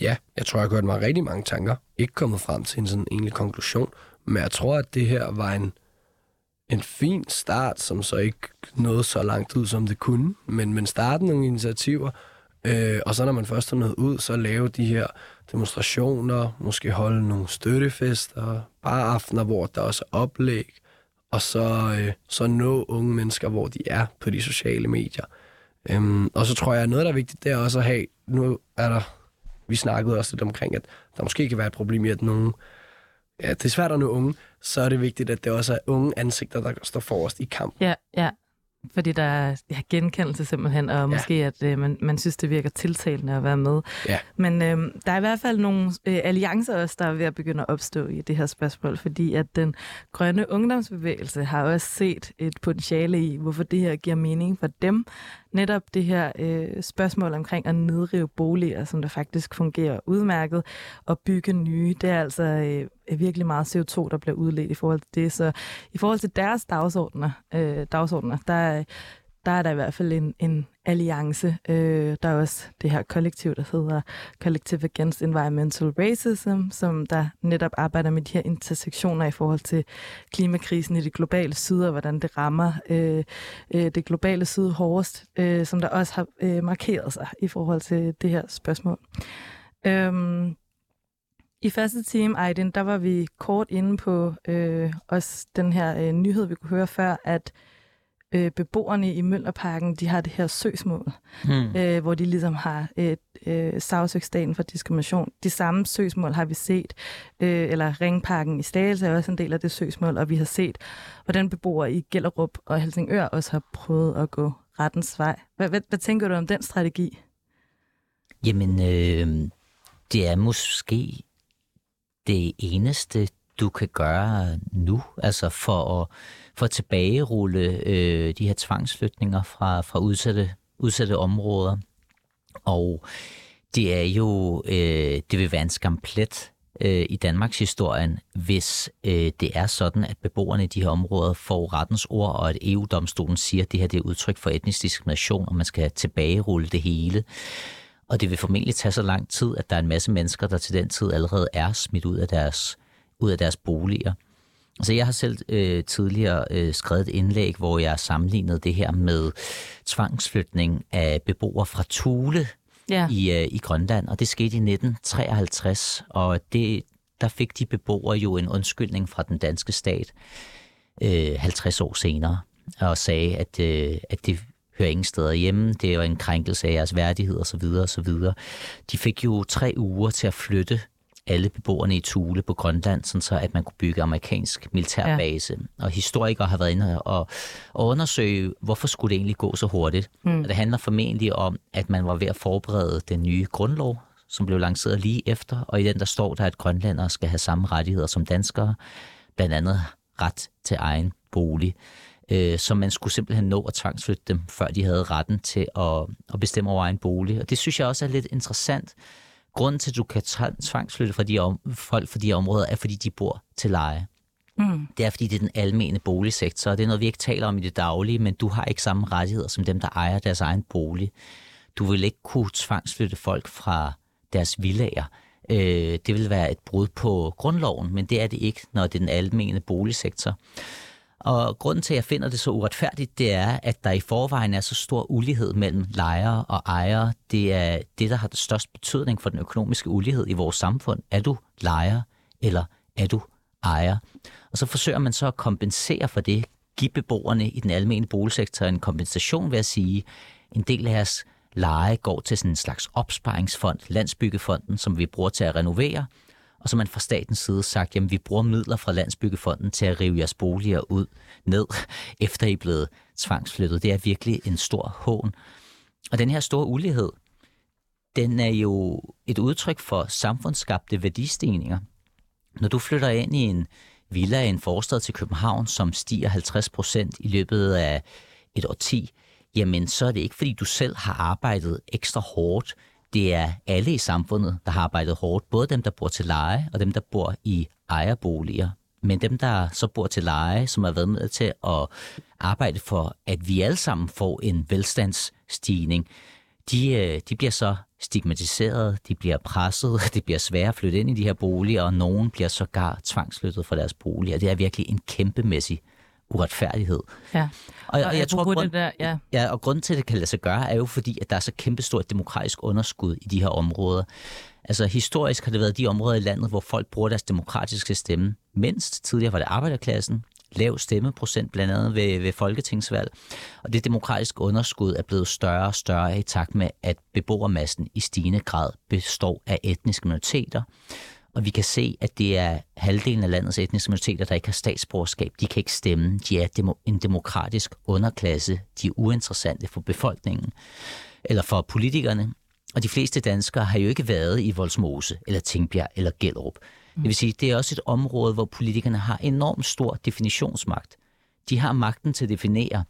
Ja, jeg tror, jeg har gjort mig rigtig mange tanker. Ikke kommet frem til en sådan egentlig konklusion, men jeg tror, at det her var en, en fin start, som så ikke nåede så langt ud, som det kunne. Men, men starte nogle initiativer, øh, og så når man først er nået ud, så lave de her demonstrationer, måske holde nogle støttefester, bare aftener, hvor der også er oplæg, og så, øh, så nå unge mennesker, hvor de er på de sociale medier. Øhm, og så tror jeg, at noget, der er vigtigt, det er også at have, nu er der vi snakkede også lidt omkring, at der måske kan være et problem i, at nogen, ja, det er svært at nå unge, så er det vigtigt, at det også er unge ansigter, der står forrest i kamp. Ja, ja. Fordi der er ja, genkendelse simpelthen, og måske at øh, man, man synes, det virker tiltalende at være med. Ja. Men øh, der er i hvert fald nogle øh, alliancer også, der er ved at begynde at opstå i det her spørgsmål, fordi at den grønne ungdomsbevægelse har også set et potentiale i, hvorfor det her giver mening for dem. Netop det her øh, spørgsmål omkring at nedrive boliger, som der faktisk fungerer udmærket, og bygge nye, det er altså øh, Øh, virkelig meget CO2, der bliver udledt i forhold til det. Så i forhold til deres dagsordner, øh, dagsordner der, der er der i hvert fald en, en alliance. Øh, der er også det her kollektiv, der hedder Collective Against Environmental Racism, som der netop arbejder med de her intersektioner i forhold til klimakrisen i det globale syd, og hvordan det rammer øh, øh, det globale syd hårdest, øh, som der også har øh, markeret sig i forhold til det her spørgsmål. Øhm, i første time, Aydin, der var vi kort inde på øh, også den her øh, nyhed, vi kunne høre før, at øh, beboerne i Møllerparken, de har det her søgsmål, Hmm. øh, hvor de ligesom har et øh, sagsøgsdagen for diskrimination. De samme søgsmål har vi set, øh, eller Ringparken i Slagelse er også en del af det søgsmål, og vi har set, hvordan beboere i Gellerup og Helsingør også har prøvet at gå rettens vej. Hvad, hvad, hvad tænker du om den strategi? Jamen, øh, det er måske det eneste, du kan gøre nu, altså for at, for at tilbagerulle øh, de her tvangsflytninger fra, fra udsatte, udsatte områder. Og det er jo, øh, det vil være en skamplet øh, i Danmarks historien, hvis øh, det er sådan, at beboerne i de her områder får rettens ord, og at EU-domstolen siger, at det her det er udtryk for etnisk diskrimination, og man skal tilbagerulle det hele. Og det vil formentlig tage så lang tid, at der er en masse mennesker, der til den tid allerede er smidt ud af deres, ud af deres boliger. Altså jeg har selv øh, tidligere øh, skrevet et indlæg, hvor jeg sammenlignede det her med tvangsflytning af beboere fra Thule Ja. i, øh, i Grønland, og det skete i 1953, og det, der fik de beboere jo en undskyldning fra den danske stat øh, 50 år senere, og sagde, at, øh, at det hører ingen steder hjemme, det er jo en krænkelse af jeres værdighed osv. osv. De fik jo tre uger til at flytte alle beboerne i Thule på Grønland, sådan så at man kunne bygge amerikansk militærbase. Ja. Og historikere har været inde og, og undersøge, hvorfor skulle det egentlig gå så hurtigt. Mm. Og det handler formentlig om, at man var ved at forberede den nye grundlov, som blev lanceret lige efter, og i den der står der, at grønlændere skal have samme rettigheder som danskere, blandt andet ret til egen bolig. Øh, så man skulle simpelthen nå at tvangsflytte dem, før de havde retten til at, at bestemme over egen bolig. Og det synes jeg også er lidt interessant. Grunden til, at du kan tvangsflytte fra de om, folk fra de områder, er, fordi de bor til leje. Mm. Det er, fordi det er den almene boligsektor, og det er noget, vi ikke taler om i det daglige, men du har ikke samme rettigheder som dem, der ejer deres egen bolig. Du vil ikke kunne tvangsflytte folk fra deres villager. Øh, det vil være et brud på grundloven, men det er det ikke, når det er den almene boligsektor. Og grunden til, at jeg finder det så uretfærdigt, det er, at der i forvejen er så stor ulighed mellem lejere og ejere. Det er det, der har den største betydning for den økonomiske ulighed i vores samfund. Er du lejer, eller er du ejer? Og så forsøger man så at kompensere for det, give beboerne i den almene boligsektor en kompensation ved at sige, en del af jeres leje går til sådan en slags opsparingsfond, Landsbyggefonden, som vi bruger til at renovere, og så man fra statens side sagt, jamen vi bruger midler fra Landsbyggefonden til at rive jeres boliger ud ned, (laughs) efter I er blevet tvangsflyttet. Det er virkelig en stor hån. Og den her store ulighed, den er jo et udtryk for samfundsskabte værdistigninger. Når du flytter ind i en villa i en forstad til København, som stiger 50 procent i løbet af et årti, jamen så er det ikke, fordi du selv har arbejdet ekstra hårdt. Det er alle i samfundet, der har arbejdet hårdt. Både dem, der bor til leje, og dem, der bor i ejerboliger. Men dem, der så bor til leje, som har været med til at arbejde for, at vi alle sammen får en velstandsstigning, de, øh, de bliver så stigmatiseret, de bliver presset, (laughs) det bliver svært at flytte ind i de her boliger, og nogen bliver sågar tvangsflyttet fra deres boliger. Det er virkelig en kæmpemæssig uretfærdighed. Ja. Og, og, jeg tror, grund, det der, ja. ja, og grunden til, at det kan lade sig gøre, er jo fordi, at der er så kæmpestort demokratisk underskud i de her områder. Altså historisk har det været de områder i landet, hvor folk bruger deres demokratiske stemme mindst. Tidligere var det arbejderklassen, lav stemmeprocent, blandt andet ved, ved folketingsvalg. Og det demokratiske underskud er blevet større og større i takt med, at beboermassen i stigende grad består af etniske minoriteter. Og vi kan se, at det er halvdelen af landets etniske minoriteter, der ikke har statsborgerskab. De kan ikke stemme. De er en demokratisk underklasse. De er uinteressante for befolkningen eller for politikerne. Og de fleste danskere har jo ikke været i Voldsmose, eller Tingbjerg, eller Gellerup. Det vil sige, det er også et område, hvor politikerne har enormt stor definitionsmagt. De har magten til at definere,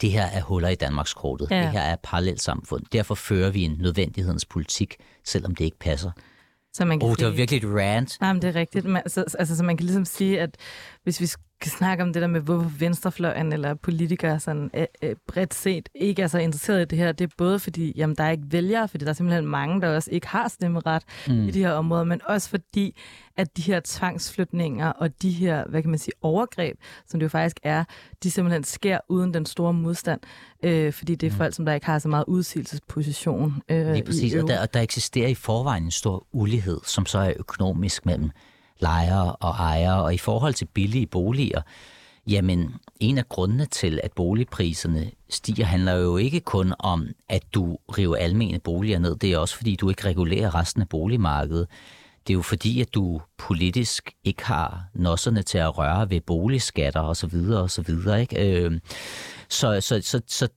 det her er huller i Danmarks kortet. Ja. Det her er et parallelt samfund. Derfor fører vi en nødvendighedens politik, selvom det ikke passer. Så man kan oh, det var sige- virkelig et rant. Nej, men det er rigtigt. Man, så, altså, så man kan ligesom sige, at hvis vi skal snakke om det der med, hvorfor venstrefløjen eller politikere sådan, øh, øh, bredt set ikke er så interesseret i det her, det er både fordi, jamen, der er ikke vælgere, fordi der er simpelthen mange, der også ikke har stemmeret Mm. mm. i de her områder, men også fordi, at de her tvangsflytninger og de her, hvad kan man sige, overgreb, som det jo faktisk er, de simpelthen sker uden den store modstand, øh, fordi det er folk, som der ikke har så meget udsigelsesposition. Øh, Lige præcis, i og der, og der eksisterer i forvejen en stor ulighed, som så er økonomisk mellem lejere og ejere. Og i forhold til billige boliger, jamen en af grundene til, at boligpriserne stiger, handler jo ikke kun om, at du river almene boliger ned. Det er også fordi, du ikke regulerer resten af boligmarkedet. Det er jo fordi, at du politisk ikke har nosserne til at røre ved boligskatter osv. osv. Ikke? Øh, så, så, så, så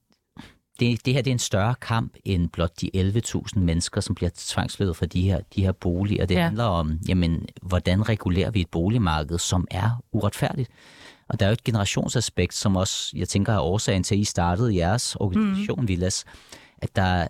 det, det her det er en større kamp end blot de 11.000 mennesker, som bliver tvangsflyttet fra de her, de her boliger. Det Ja. handler om, jamen, hvordan regulerer vi et boligmarked, som er uretfærdigt. Og der er jo et generationsaspekt, som også, jeg tænker, er årsagen til, at I startede jeres organisation, mm. Villas, at der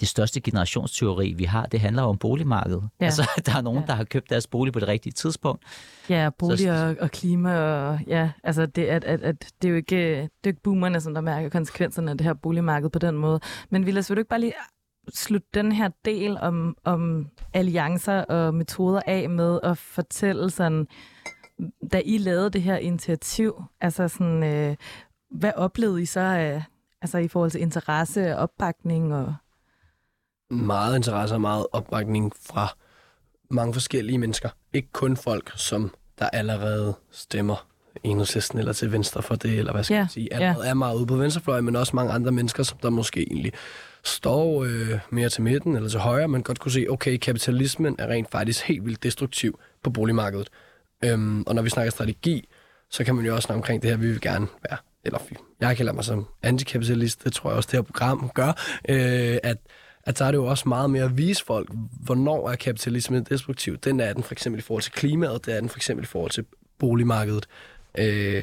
det største generationsteori, vi har, det handler om boligmarkedet. Ja. Altså, (laughs) der er nogen, ja. der har købt deres bolig på det rigtige tidspunkt. Ja, bolig og, og klima, og ja, altså det, at, at, at det er jo ikke, det er jo ikke boomerne, som der mærker konsekvenserne af det her boligmarked på den måde. Men Vilas, vil du ikke bare lige slutte den her del om, om alliancer og metoder af med at fortælle sådan, da I lavede det her initiativ, altså sådan, øh, hvad oplevede I så af, altså i forhold til interesse og opbakning og meget interesse og meget opbakning fra mange forskellige mennesker. Ikke kun folk, som der allerede stemmer enhedslisten eller til venstre for det, eller hvad skal yeah. jeg sige, allerede yeah. er meget ude på venstrefløjen, men også mange andre mennesker, som der måske egentlig står øh, mere til midten eller til højre, men godt kunne se, okay, kapitalismen er rent faktisk helt vildt destruktiv på boligmarkedet. Øhm, og når vi snakker strategi, så kan man jo også snakke omkring det her, vi vil gerne være, eller jeg kalder mig som antikapitalist, det tror jeg også, det her program gør, øh, at at så er det jo også meget mere at vise folk, hvornår er kapitalismen destruktiv. Den er den for eksempel i forhold til klimaet, det er den for eksempel i forhold til boligmarkedet. Øh,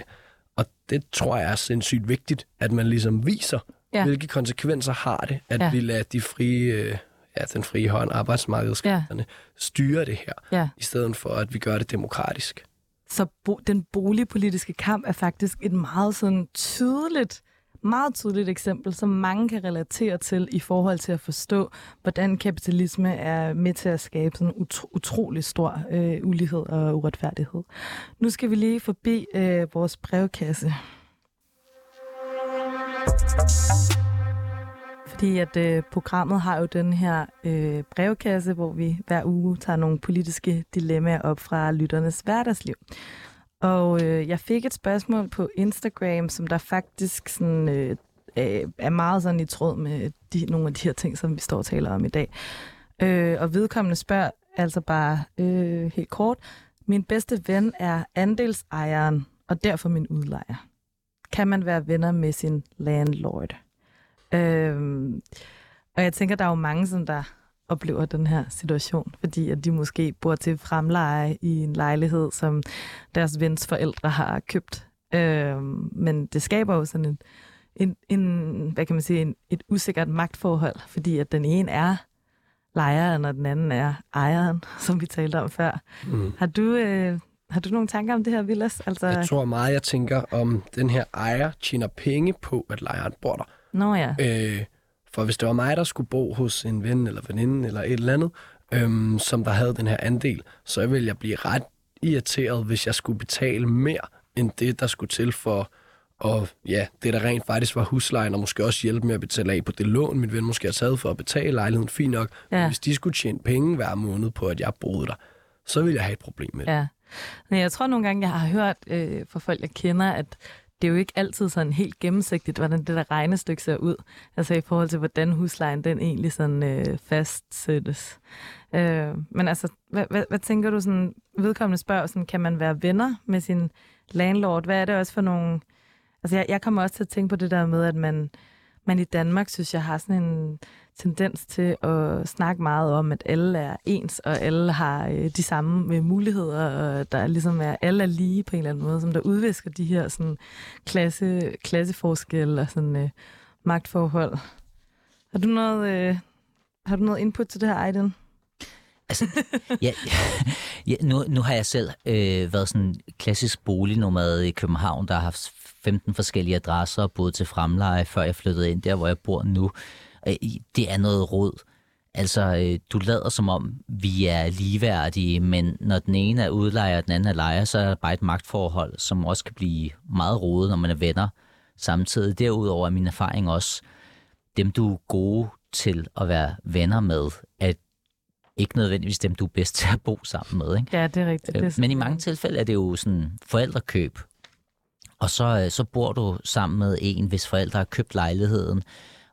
og det tror jeg er sindssygt vigtigt, at man ligesom viser, ja. hvilke konsekvenser har det, at ja. vi lader de frie, øh, ja, den frie hånd, arbejdsmarkedskræfterne, ja. styre det her, ja. i stedet for at vi gør det demokratisk. Så bo- den boligpolitiske kamp er faktisk et meget sådan tydeligt meget tydeligt eksempel, som mange kan relatere til i forhold til at forstå, hvordan kapitalisme er med til at skabe sådan utro, utrolig stor øh, ulighed og uretfærdighed. Nu skal vi lige forbi øh, vores brevkasse. Fordi at øh, programmet har jo den her øh, brevkasse, hvor vi hver uge tager nogle politiske dilemmaer op fra lytternes hverdagsliv. Og øh, jeg fik et spørgsmål på Instagram, som der faktisk sådan, øh, øh, er meget sådan i tråd med de, nogle af de her ting, som vi står og taler om i dag. Øh, og vedkommende spørger altså bare øh, helt kort, min bedste ven er andelsejeren, og derfor min udlejer. Kan man være venner med sin landlord? Øh, og jeg tænker, der er jo mange, som der oplever den her situation, fordi at de måske bor til fremleje i en lejlighed, som deres vens forældre har købt. Øh, men det skaber jo sådan en, en, en hvad kan man sige, en, et usikkert magtforhold, fordi at den ene er lejeren, og den anden er ejeren, (laughs) som vi talte om før. Mm. Har du... Øh, har du nogle tanker om det her, Villas? Altså... Jeg tror meget, jeg tænker om den her ejer tjener penge på, at lejeren bor der. Nå ja. Øh, for hvis det var mig, der skulle bo hos en ven eller veninde eller et eller andet, øhm, som der havde den her andel, så ville jeg blive ret irriteret, hvis jeg skulle betale mere end det, der skulle til for og ja, det der rent faktisk var huslejen, og måske også hjælpe med at betale af på det lån, min ven måske har taget for at betale lejligheden, fint nok. Ja. Men hvis de skulle tjene penge hver måned på, at jeg boede der, så ville jeg have et problem med det. Ja. Men jeg tror nogle gange, jeg har hørt øh, fra folk, jeg kender, at det er jo ikke altid sådan helt gennemsigtigt, hvordan det der regnestykke ser ud. Altså i forhold til, hvordan huslejen den egentlig sådan øh, fastsættes. Øh, men altså, hvad, hvad, hvad tænker du sådan, vedkommende spørger, sådan, kan man være venner med sin landlord? Hvad er det også for nogle... Altså jeg, jeg kommer også til at tænke på det der med, at man, man i Danmark, synes jeg, har sådan en tendens til at snakke meget om, at alle er ens, og alle har øh, de samme øh, muligheder, og der ligesom er, alle er lige på en eller anden måde, som der udvisker de her sådan, klasse, klasseforskelle og sådan, øh, magtforhold. Har du noget, øh, har du noget input til det her, Aiden? Altså, ja, (laughs) ja, nu, nu har jeg selv øh, været sådan klassisk bolignomad i København, der har haft 15 forskellige adresser, både til fremleje, før jeg flyttede ind der, hvor jeg bor nu. Øh, det er noget råd. Altså, øh, du lader som om, vi er ligeværdige, men når den ene er udlejer, og den anden er lejer, så er der bare et magtforhold, som også kan blive meget rodet, når man er venner samtidig. Derudover er min erfaring også, dem du er gode til at være venner med, er ikke nødvendigvis dem, du er bedst til at bo sammen med. Ikke? Ja, det er rigtigt. Det er øh, Men i mange tilfælde er det jo sådan forældrekøb. Og så, så bor du sammen med en, hvis forældre har købt lejligheden,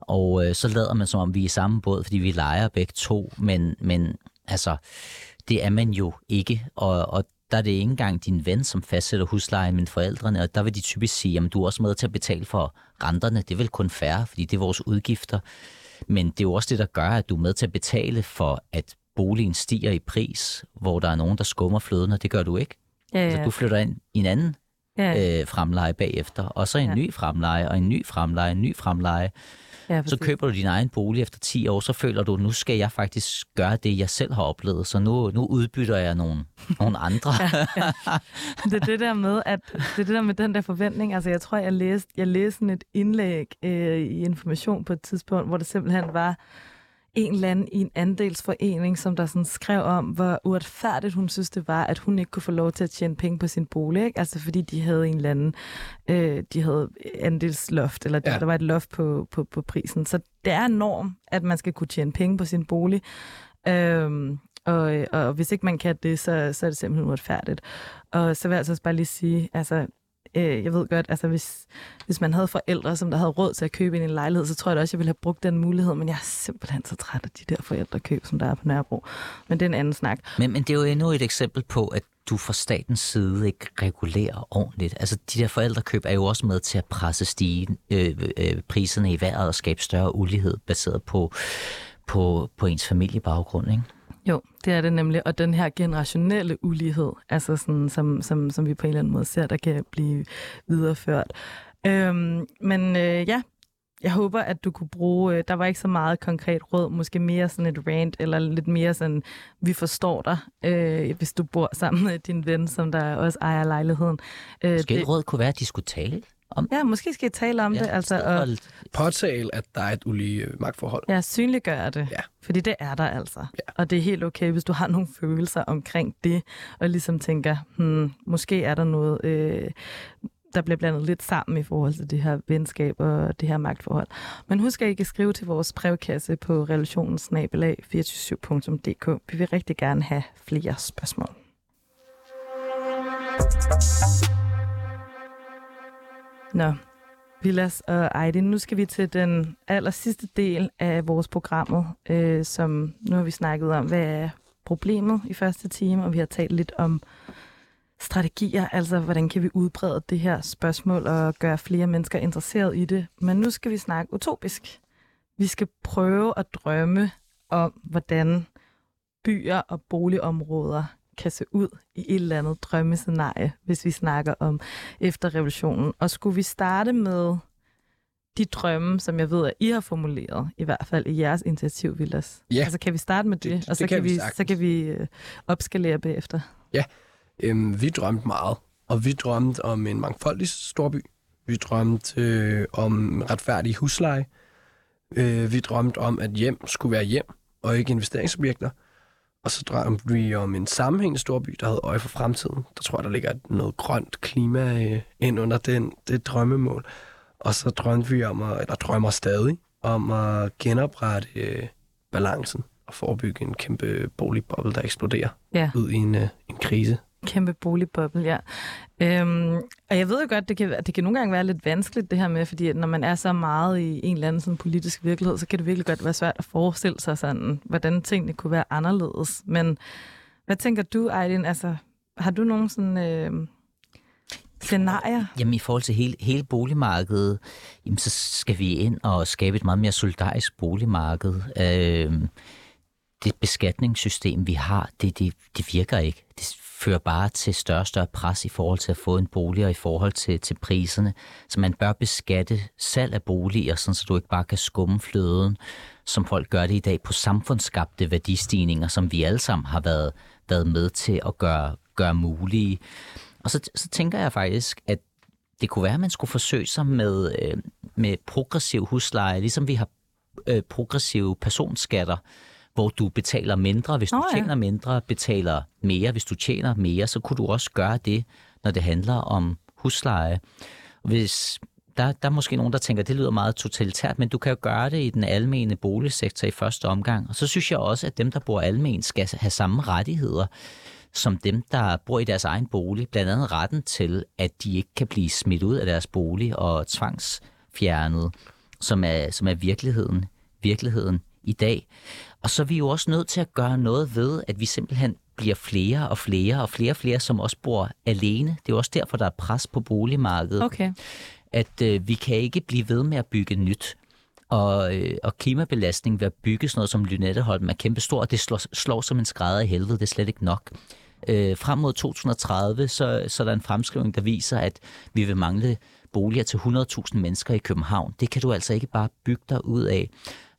og øh, så lader man som om, vi er i samme båd, fordi vi leger begge to, men, men altså, det er man jo ikke, og, og der er det ikke engang din ven, som fastsætter huslejen, men forældrene, og der vil de typisk sige, at du er også med til at betale for renterne, det er vel kun færre, fordi det er vores udgifter. Men det er jo også det, der gør, at du er med til at betale for, at boligen stiger i pris, hvor der er nogen, der skummer fløden, og det gør du ikke. Ja, ja. Altså, du flytter ind i en anden ja. øh, fremleje bagefter, og så en ja. ny fremleje, og en ny fremleje, en ny fremleje. Ja, så køber du din egen bolig efter 10 år, så føler du, nu skal jeg faktisk gøre det, jeg selv har oplevet, så nu, nu udbytter jeg nogle, (laughs) nogle andre. ja, ja. Det er det der med, at det er det der med den der forventning. Altså, jeg tror, jeg læste, jeg læste sådan et indlæg øh, i Information på et tidspunkt, hvor det simpelthen var en eller anden i en andelsforening, som der sådan skrev om, hvor uretfærdigt hun synes, det var, at hun ikke kunne få lov til at tjene penge på sin bolig. Ikke? Altså fordi de havde en eller anden, øh, de havde andelsloft, eller ja. Der var et loft på, på, på prisen. Så det er en norm, at man skal kunne tjene penge på sin bolig. Øhm, og, og hvis ikke man kan det, så, så er det simpelthen uretfærdigt. Og så vil jeg altså også bare lige sige, altså, øh, jeg ved godt, altså hvis, hvis man havde forældre, som der havde råd til at købe ind i en lejlighed, så tror jeg da også, jeg ville have brugt den mulighed, men jeg er simpelthen så træt af de der forældrekøb, som der er på Nørrebro. Men det er en anden snak. Men, men det er jo endnu et eksempel på, at du fra statens side ikke regulerer ordentligt. Altså, de der forældrekøb er jo også med til at presse stige øh, øh, priserne i vejret og skabe større ulighed baseret på, på, på ens familiebaggrund, ikke? Jo, det er det nemlig. Og den her generationelle ulighed, altså sådan, som, som, som vi på en eller anden måde ser, der kan blive videreført. Øhm, men øh, ja, jeg håber, at du kunne bruge, øh, der var ikke så meget konkret råd, måske mere sådan et rant, eller lidt mere sådan, vi forstår dig, øh, hvis du bor sammen med din ven, som der også ejer lejligheden. Øh, Måske det... råd kunne være, at de skulle tale om Ja, måske skal I tale om ja, det, altså, og Påtale, at der er et ulige øh, magtforhold. ja, synliggøre det, Ja. fordi det er der altså. Ja. Og det er helt okay, hvis du har nogle følelser omkring det, og ligesom tænker, hmm, måske er der noget, øh, der bliver blandet lidt sammen i forhold til det her venskab og det her magtforhold. Men husk, at I kan skrive til vores brevkasse på relationssnabelag247.dk. Vi vil rigtig gerne have flere spørgsmål. Nå, Vilas og Aydin, nu skal vi til den aller sidste del af vores programmet, øh, som nu har vi snakket om, hvad er problemet i første time, og vi har talt lidt om strategier, altså hvordan kan vi udbrede det her spørgsmål og gøre flere mennesker interesseret i det. Men nu skal vi snakke utopisk. Vi skal prøve at drømme om, hvordan byer og boligområder kan se ud i et eller andet drømmescenarie, hvis vi snakker om efter revolutionen. Og skulle vi starte med de drømme, som jeg ved, at I har formuleret, i hvert fald i jeres initiativ, Vilas. Ja. Altså kan vi starte med det, Det- og så det kan, kan vi så kan vi øh, opskalere bagefter. Øhm, vi drømte meget, og vi drømte om en mangfoldig storby. Vi drømte øh, om retfærdig husleje. Øh, vi drømte om, at hjem skulle være hjem, og ikke investeringsobjekter. Og så drømte vi om en sammenhængende storby, der havde øje for fremtiden. Der tror jeg, der ligger noget grønt klima øh, ind under den, det drømmemål. Og så drømte vi om, at, eller drømmer stadig, om at genoprette øh, balancen og forebygge en kæmpe boligboble, der eksploderer Ja. ud i en, øh, en krise. Kæmpe boligboble, ja. Øhm, og jeg ved jo godt, det kan, det kan nogle gange være lidt vanskeligt det her med, fordi når man er så meget i en eller anden sådan politisk virkelighed, så kan det virkelig godt være svært at forestille sig sådan, hvordan tingene kunne være anderledes. Men hvad tænker du, Ejlin? Altså, har du nogen sådan øh, scenarier? Jamen i forhold til hele, hele boligmarkedet, jamen, så skal vi ind og skabe et meget mere solidarisk boligmarked. Øh, det beskatningssystem, vi har, det, det, det virker ikke. Det fører bare til større og større pres i forhold til at få en bolig og i forhold til, til priserne. Så man bør beskatte salg af boliger, sådan så du ikke bare kan skumme fløden, som folk gør det i dag på samfundsskabte værdistigninger, som vi alle sammen har været, været med til at gøre, gøre mulige. Og så, så tænker jeg faktisk, at det kunne være, at man skulle forsøge sig med, øh, med progressiv husleje, ligesom vi har øh, progressive personskatter, hvor du betaler mindre, hvis du oh, ja. tjener mindre, betaler mere, hvis du tjener mere, så kunne du også gøre det, når det handler om husleje. Hvis der, der er måske nogen, der tænker, at det lyder meget totalitært, men du kan jo gøre det i den almene boligsektor i første omgang. Og så synes jeg også, at dem, der bor almen, skal have samme rettigheder som dem, der bor i deres egen bolig. Blandt andet retten til, at de ikke kan blive smidt ud af deres bolig og tvangsfjernet, som er, som er virkeligheden, virkeligheden i dag. Og så er vi jo også nødt til at gøre noget ved, at vi simpelthen bliver flere og flere og flere og flere, som også bor alene. Det er jo også derfor, der er pres på boligmarkedet Okay. at øh, vi kan ikke blive ved med at bygge nyt. Og, øh, og klimabelastning ved at bygge sådan noget som Lynetteholm er kæmpestor, og det slår, slår som en skrædder i helvede, det er slet ikke nok. Øh, frem mod 2030, så, så er der en fremskrivning, der viser, at vi vil mangle boliger til 100.000 mennesker i København. Det kan du altså ikke bare bygge dig ud af.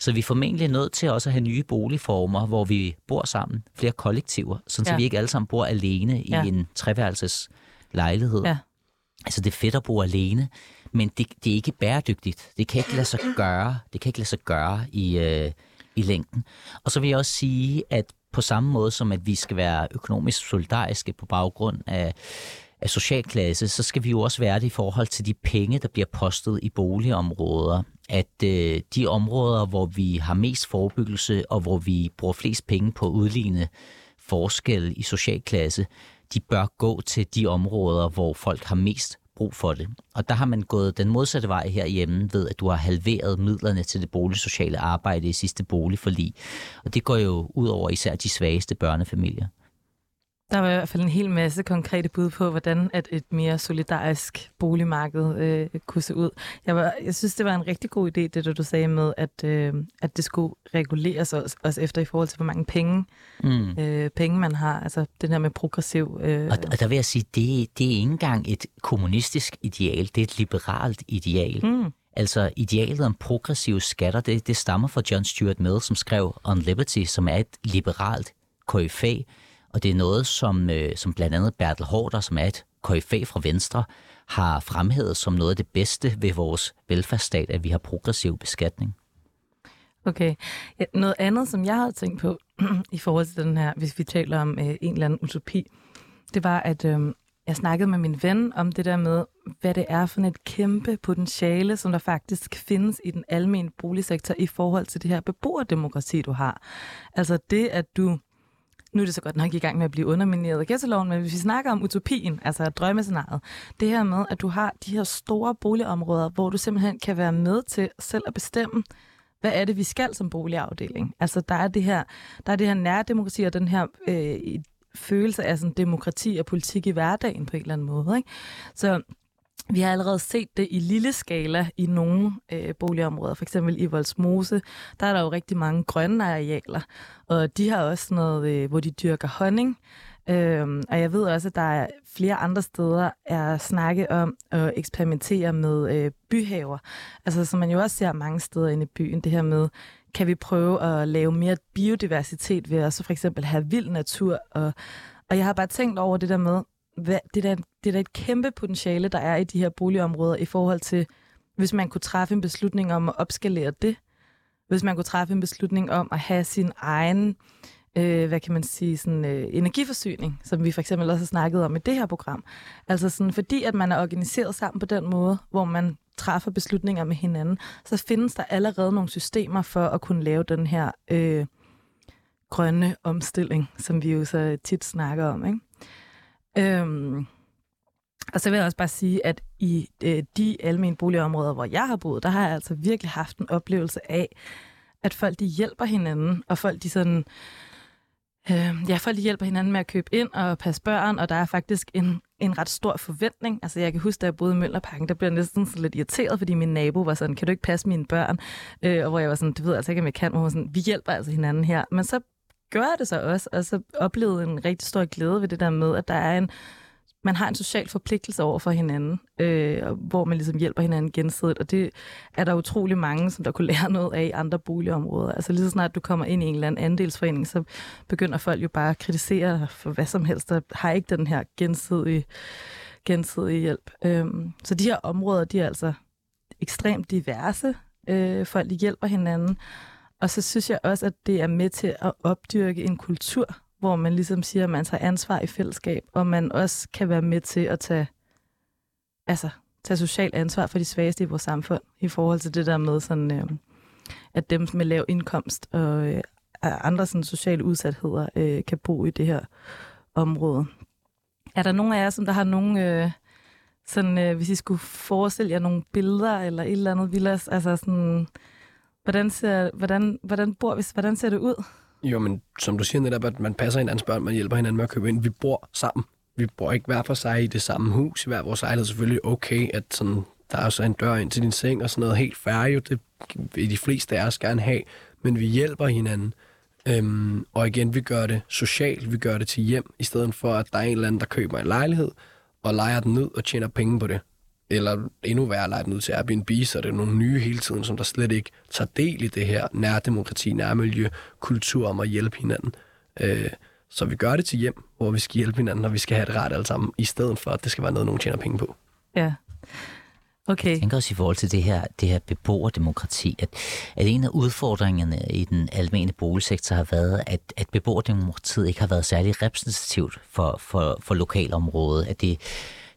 Så vi er formentlig nødt til også at have nye boligformer, hvor vi bor sammen, flere kollektiver, sådan ja. så vi ikke alle sammen bor alene i Ja. en treværelses lejlighed. Ja. Altså det er fedt at bo alene, men det, det er ikke bæredygtigt. Det kan ikke lade sig gøre. Det kan ikke lade sig gøre i, øh, i længden. Og så vil jeg også sige, at på samme måde som at vi skal være økonomisk solidariske på baggrund af, af socialklasse, så skal vi jo også være det i forhold til de penge, der bliver postet i boligområder. At øh, de områder, hvor vi har mest forebyggelse, og hvor vi bruger flest penge på at udligne forskel i socialklasse, de bør gå til de områder, hvor folk har mest brug for det. Og der har man gået den modsatte vej herhjemme ved, at du har halveret midlerne til det boligsociale arbejde i sidste boligforlig. Og det går jo ud over især de svageste børnefamilier. Der var i hvert fald en hel masse konkrete bud på, hvordan at et mere solidarisk boligmarked øh, kunne se ud. Jeg, var, jeg synes, det var en rigtig god idé, det der du sagde med, at, øh, at det skulle reguleres også, også efter i forhold til, hvor mange penge, Mm. øh, penge man har. Altså den her med progressiv... Øh, Og, og der vil jeg sige, det, det er ikke engang et kommunistisk ideal, det er et liberalt ideal. Mm. Altså idealet om progressive skatter, det, det stammer fra John Stuart Mill, som skrev On Liberty, som er et liberalt KFA, og det er noget, som, øh, som blandt andet Bertel Hårder, som er et KFA fra Venstre, har fremhævet som noget af det bedste ved vores velfærdsstat, at vi har progressiv beskatning. Okay. Ja, noget andet, som jeg havde tænkt på (clears throat) i forhold til den her, hvis vi taler om øh, en eller anden utopi, det var, at øh, jeg snakkede med min ven om det der med, hvad det er for et kæmpe potentiale, som der faktisk findes i den almene boligsektor i forhold til det her beboerdemokrati, du har. Altså det, at du nu er det så godt nok i gang med at blive undermineret af ghettoloven, men hvis vi snakker om utopien, altså drømmescenariet, det her med, at du har de her store boligområder, hvor du simpelthen kan være med til selv at bestemme, hvad er det, vi skal som boligafdeling? Altså, der er det her, der er det her nærdemokrati og den her øh, følelse af sådan, demokrati og politik i hverdagen på en eller anden måde. Ikke? Så vi har allerede set det i lille skala i nogle øh, boligområder. For eksempel i Voldsmose, der er der jo rigtig mange grønne arealer, og de har også noget, øh, hvor de dyrker honning. Øhm, og jeg ved også, at der er flere andre steder er snakke om at eksperimentere med øh, byhaver. Altså som man jo også ser mange steder inde i byen, det her med, kan vi prøve at lave mere biodiversitet ved at så for eksempel have vild natur. Og, og jeg har bare tænkt over det der med, hvad, det, da det er da et kæmpe potentiale, der er i de her boligområder i forhold til, hvis man kunne træffe en beslutning om at opskalere det. Hvis man kunne træffe en beslutning om at have sin egen øh, hvad kan man sige, sådan, øh, energiforsyning, som vi for eksempel også har snakket om i det her program. Altså sådan, fordi at man er organiseret sammen på den måde, hvor man træffer beslutninger med hinanden, så findes der allerede nogle systemer for at kunne lave den her øh, grønne omstilling, som vi jo så tit snakker om. Ikke? Øhm, og så vil jeg også bare sige, at i øh, de almene boligområder, hvor jeg har boet, der har jeg altså virkelig haft en oplevelse af, at folk de hjælper hinanden, og folk de sådan, øh, ja, folk de hjælper hinanden med at købe ind og passe børn, og der er faktisk en, en ret stor forventning. Altså jeg kan huske, da jeg boede i Møllerparken, der blev jeg næsten sådan lidt irriteret, fordi min nabo var sådan, kan du ikke passe mine børn? Øh, og hvor jeg var sådan, det ved jeg altså ikke, om jeg kan, men hun var sådan, vi hjælper altså hinanden her. Men så gør jeg det så også, og så oplevede en rigtig stor glæde ved det der med, at der er en man har en social forpligtelse over for hinanden, øh, og hvor man ligesom hjælper hinanden gensidigt, og det er der utrolig mange, som der kunne lære noget af i andre boligområder. Altså lige så snart du kommer ind i en eller anden andelsforening, så begynder folk jo bare at kritisere dig for hvad som helst, der har ikke den her gensidige, gensidige hjælp. Øh, så de her områder, de er altså ekstremt diverse. Øh, folk de hjælper hinanden, og så synes jeg også, at det er med til at opdyrke en kultur, hvor man ligesom siger, at man tager ansvar i fællesskab, og man også kan være med til at tage, altså, tage socialt ansvar for de svageste i vores samfund, i forhold til det der med, sådan, øh, at dem med lav indkomst og øh, andre sådan, sociale udsatheder øh, kan bo i det her område. Er der nogen af jer, som der har nogen, øh, sådan, øh, hvis I skulle forestille jer nogle billeder eller et eller andet, Villas, altså sådan, hvordan, ser, hvordan, hvordan, bor vi, hvordan ser det ud? Jo, men som du siger netop, at man passer hinandens børn, man hjælper hinanden med at købe ind. Vi bor sammen. Vi bor ikke hver for sig i det samme hus, i hver vores ejlighed. Selvfølgelig okay, at sådan, der er så en dør ind til din seng og sådan noget helt færdigt. Det vil de fleste af os gerne have, men vi hjælper hinanden. Øhm, og igen, vi gør det socialt, vi gør det til hjem, i stedet for, at der er en eller anden, der køber en lejlighed, og leger den ud og tjener penge på det. Eller endnu værre, leger den ud til Airbnb, så det er nogle nye hele tiden, som der slet ikke tager del i det her nærdemokrati, nærmiljø, kultur om at hjælpe hinanden. Øh, så vi gør det til hjem, hvor vi skal hjælpe hinanden, og vi skal have det ret alle sammen, i stedet for, at det skal være noget, nogen tjener penge på. Ja. Okay. Jeg tænker også i forhold til det her, det her beboerdemokrati, at, at en af udfordringerne i den almene boligsektor har været, at, at beboerdemokratiet ikke har været særlig repræsentativt for, for, for lokalområdet. At det,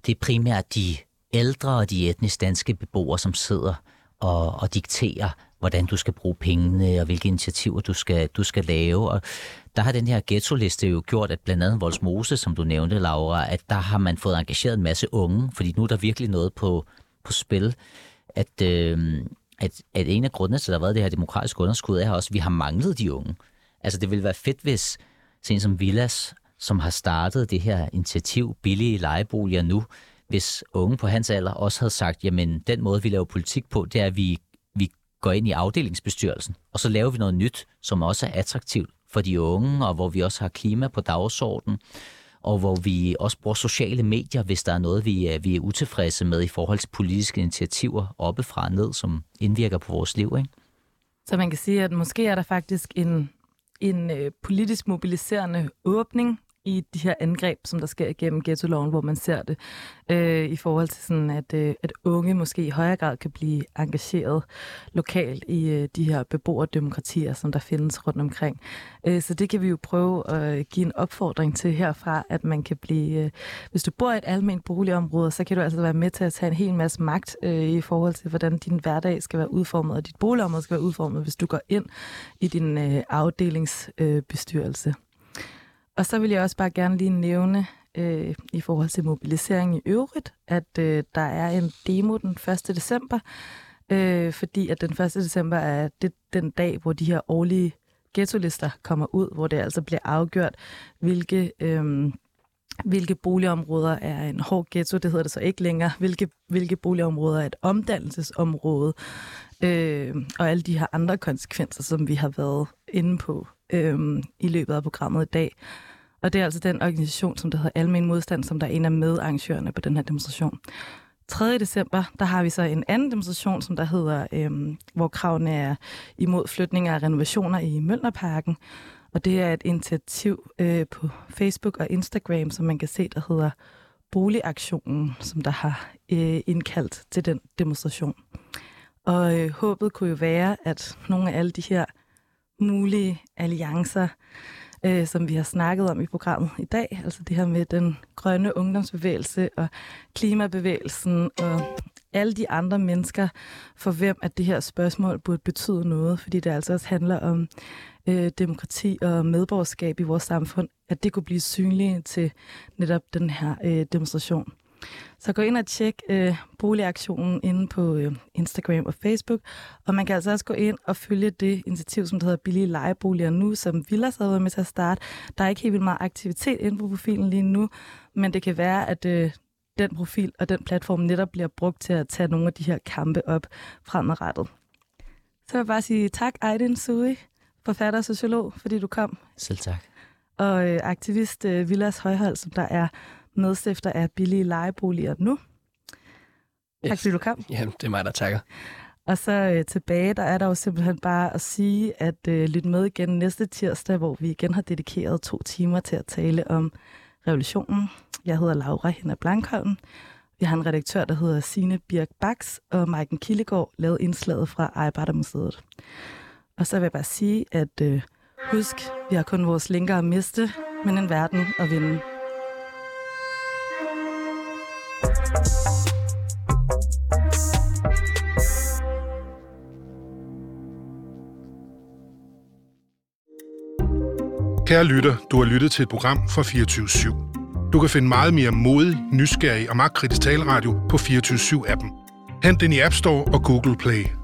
det er primært de ældre og de etnisk danske beboere, som sidder og, og dikterer, hvordan du skal bruge pengene og hvilke initiativer du skal, du skal lave. Og der har den her ghetto-liste jo gjort, at blandt andet Voldsmose, som du nævnte, Laura, at der har man fået engageret en masse unge, fordi nu er der virkelig noget på, på spil, at, øh, at, at en af grundene til, at der har været det her demokratiske underskud, er også, at vi har manglet de unge. Altså det ville være fedt, hvis sådan som Villas, som har startet det her initiativ, billige lejeboliger nu, hvis unge på hans alder også havde sagt, jamen den måde, vi laver politik på, det er, at vi, vi går ind i afdelingsbestyrelsen, og så laver vi noget nyt, som også er attraktivt for de unge, og hvor vi også har klima på dagsordenen, og hvor vi også bruger sociale medier, hvis der er noget, vi er, vi er utilfredse med i forhold til politiske initiativer oppefra og ned, som indvirker på vores liv. Ikke? Så man kan sige, at måske er der faktisk en, en øh, politisk mobiliserende åbning i de her angreb, som der sker igennem ghetto-loven, hvor man ser det øh, i forhold til sådan, at, øh, at unge måske i højere grad kan blive engageret lokalt i øh, de her beboerdemokratier, som der findes rundt omkring. Øh, så det kan vi jo prøve at give en opfordring til herfra, at man kan blive, øh, hvis du bor i et almindeligt boligområde, så kan du altså være med til at tage en hel masse magt øh, i forhold til, hvordan din hverdag skal være udformet, og dit boligområde skal være udformet, hvis du går ind i din øh, afdelingsbestyrelse. Øh, og så vil jeg også bare gerne lige nævne øh, i forhold til mobilisering i øvrigt, at øh, der er en demo den 1. december, øh, fordi at den 1. december er det, den dag, hvor de her årlige ghetto-lister kommer ud, hvor det altså bliver afgjort, hvilke, øh, hvilke boligområder er en hård ghetto, det hedder det så ikke længere, hvilke, hvilke boligområder er et omdannelsesområde, øh, og alle de her andre konsekvenser, som vi har været inde på øh, i løbet af programmet i dag. Og det er altså den organisation, som der hedder Almen Modstand, som der er en af medarrangørerne på den her demonstration. 3. december, der har vi så en anden demonstration, som der hedder, øh, hvor kravene er imod flytninger og renovationer i Mølnerparken. Og det er et initiativ øh, på Facebook og Instagram, som man kan se, der hedder Boligaktionen, som der har øh, indkaldt til den demonstration. Og øh, håbet kunne jo være, at nogle af alle de her mulige alliancer, øh, som vi har snakket om i programmet i dag. Altså det her med den grønne ungdomsbevægelse og klimabevægelsen og alle de andre mennesker, for hvem at det her spørgsmål burde betyde noget, fordi det altså også handler om øh, demokrati og medborgerskab i vores samfund, at det kunne blive synligt til netop den her øh, demonstration. Så gå ind og tjek øh, boligaktionen inde på øh, Instagram og Facebook. Og man kan altså også gå ind og følge det initiativ, som hedder Billige Lejeboliger nu, som Villas har været med til at starte. Der er ikke helt vildt meget aktivitet inde på profilen lige nu, men det kan være, at øh, den profil og den platform netop bliver brugt til at tage nogle af de her kampe op fremadrettet. Så vil jeg bare sige tak, Aiden Sui, forfatter og sociolog, fordi du kom. Selv tak. Og øh, aktivist øh, Villas Højhold, som der er medstifter af billige lejeboliger nu. Yes. Tak fordi du kom. Ja, det er mig, der takker. Og så øh, tilbage, der er der jo simpelthen bare at sige, at øh, lyt med igen næste tirsdag, hvor vi igen har dedikeret to timer til at tale om revolutionen. Jeg hedder Laura Henna Blankholm. Vi har en redaktør, der hedder Sine Birk Baks, og Maiken Kildegård lavede indslaget fra Ejbardermuseet. Og så vil jeg bare sige, at øh, husk, vi har kun vores linker at miste, men en verden at vinde. Kære lytter, du har lyttet til et program fra 24 /7. Du kan finde meget mere modig, nysgerrig og magtkritisk taleradio på 24 7 appen Hent den i App Store og Google Play.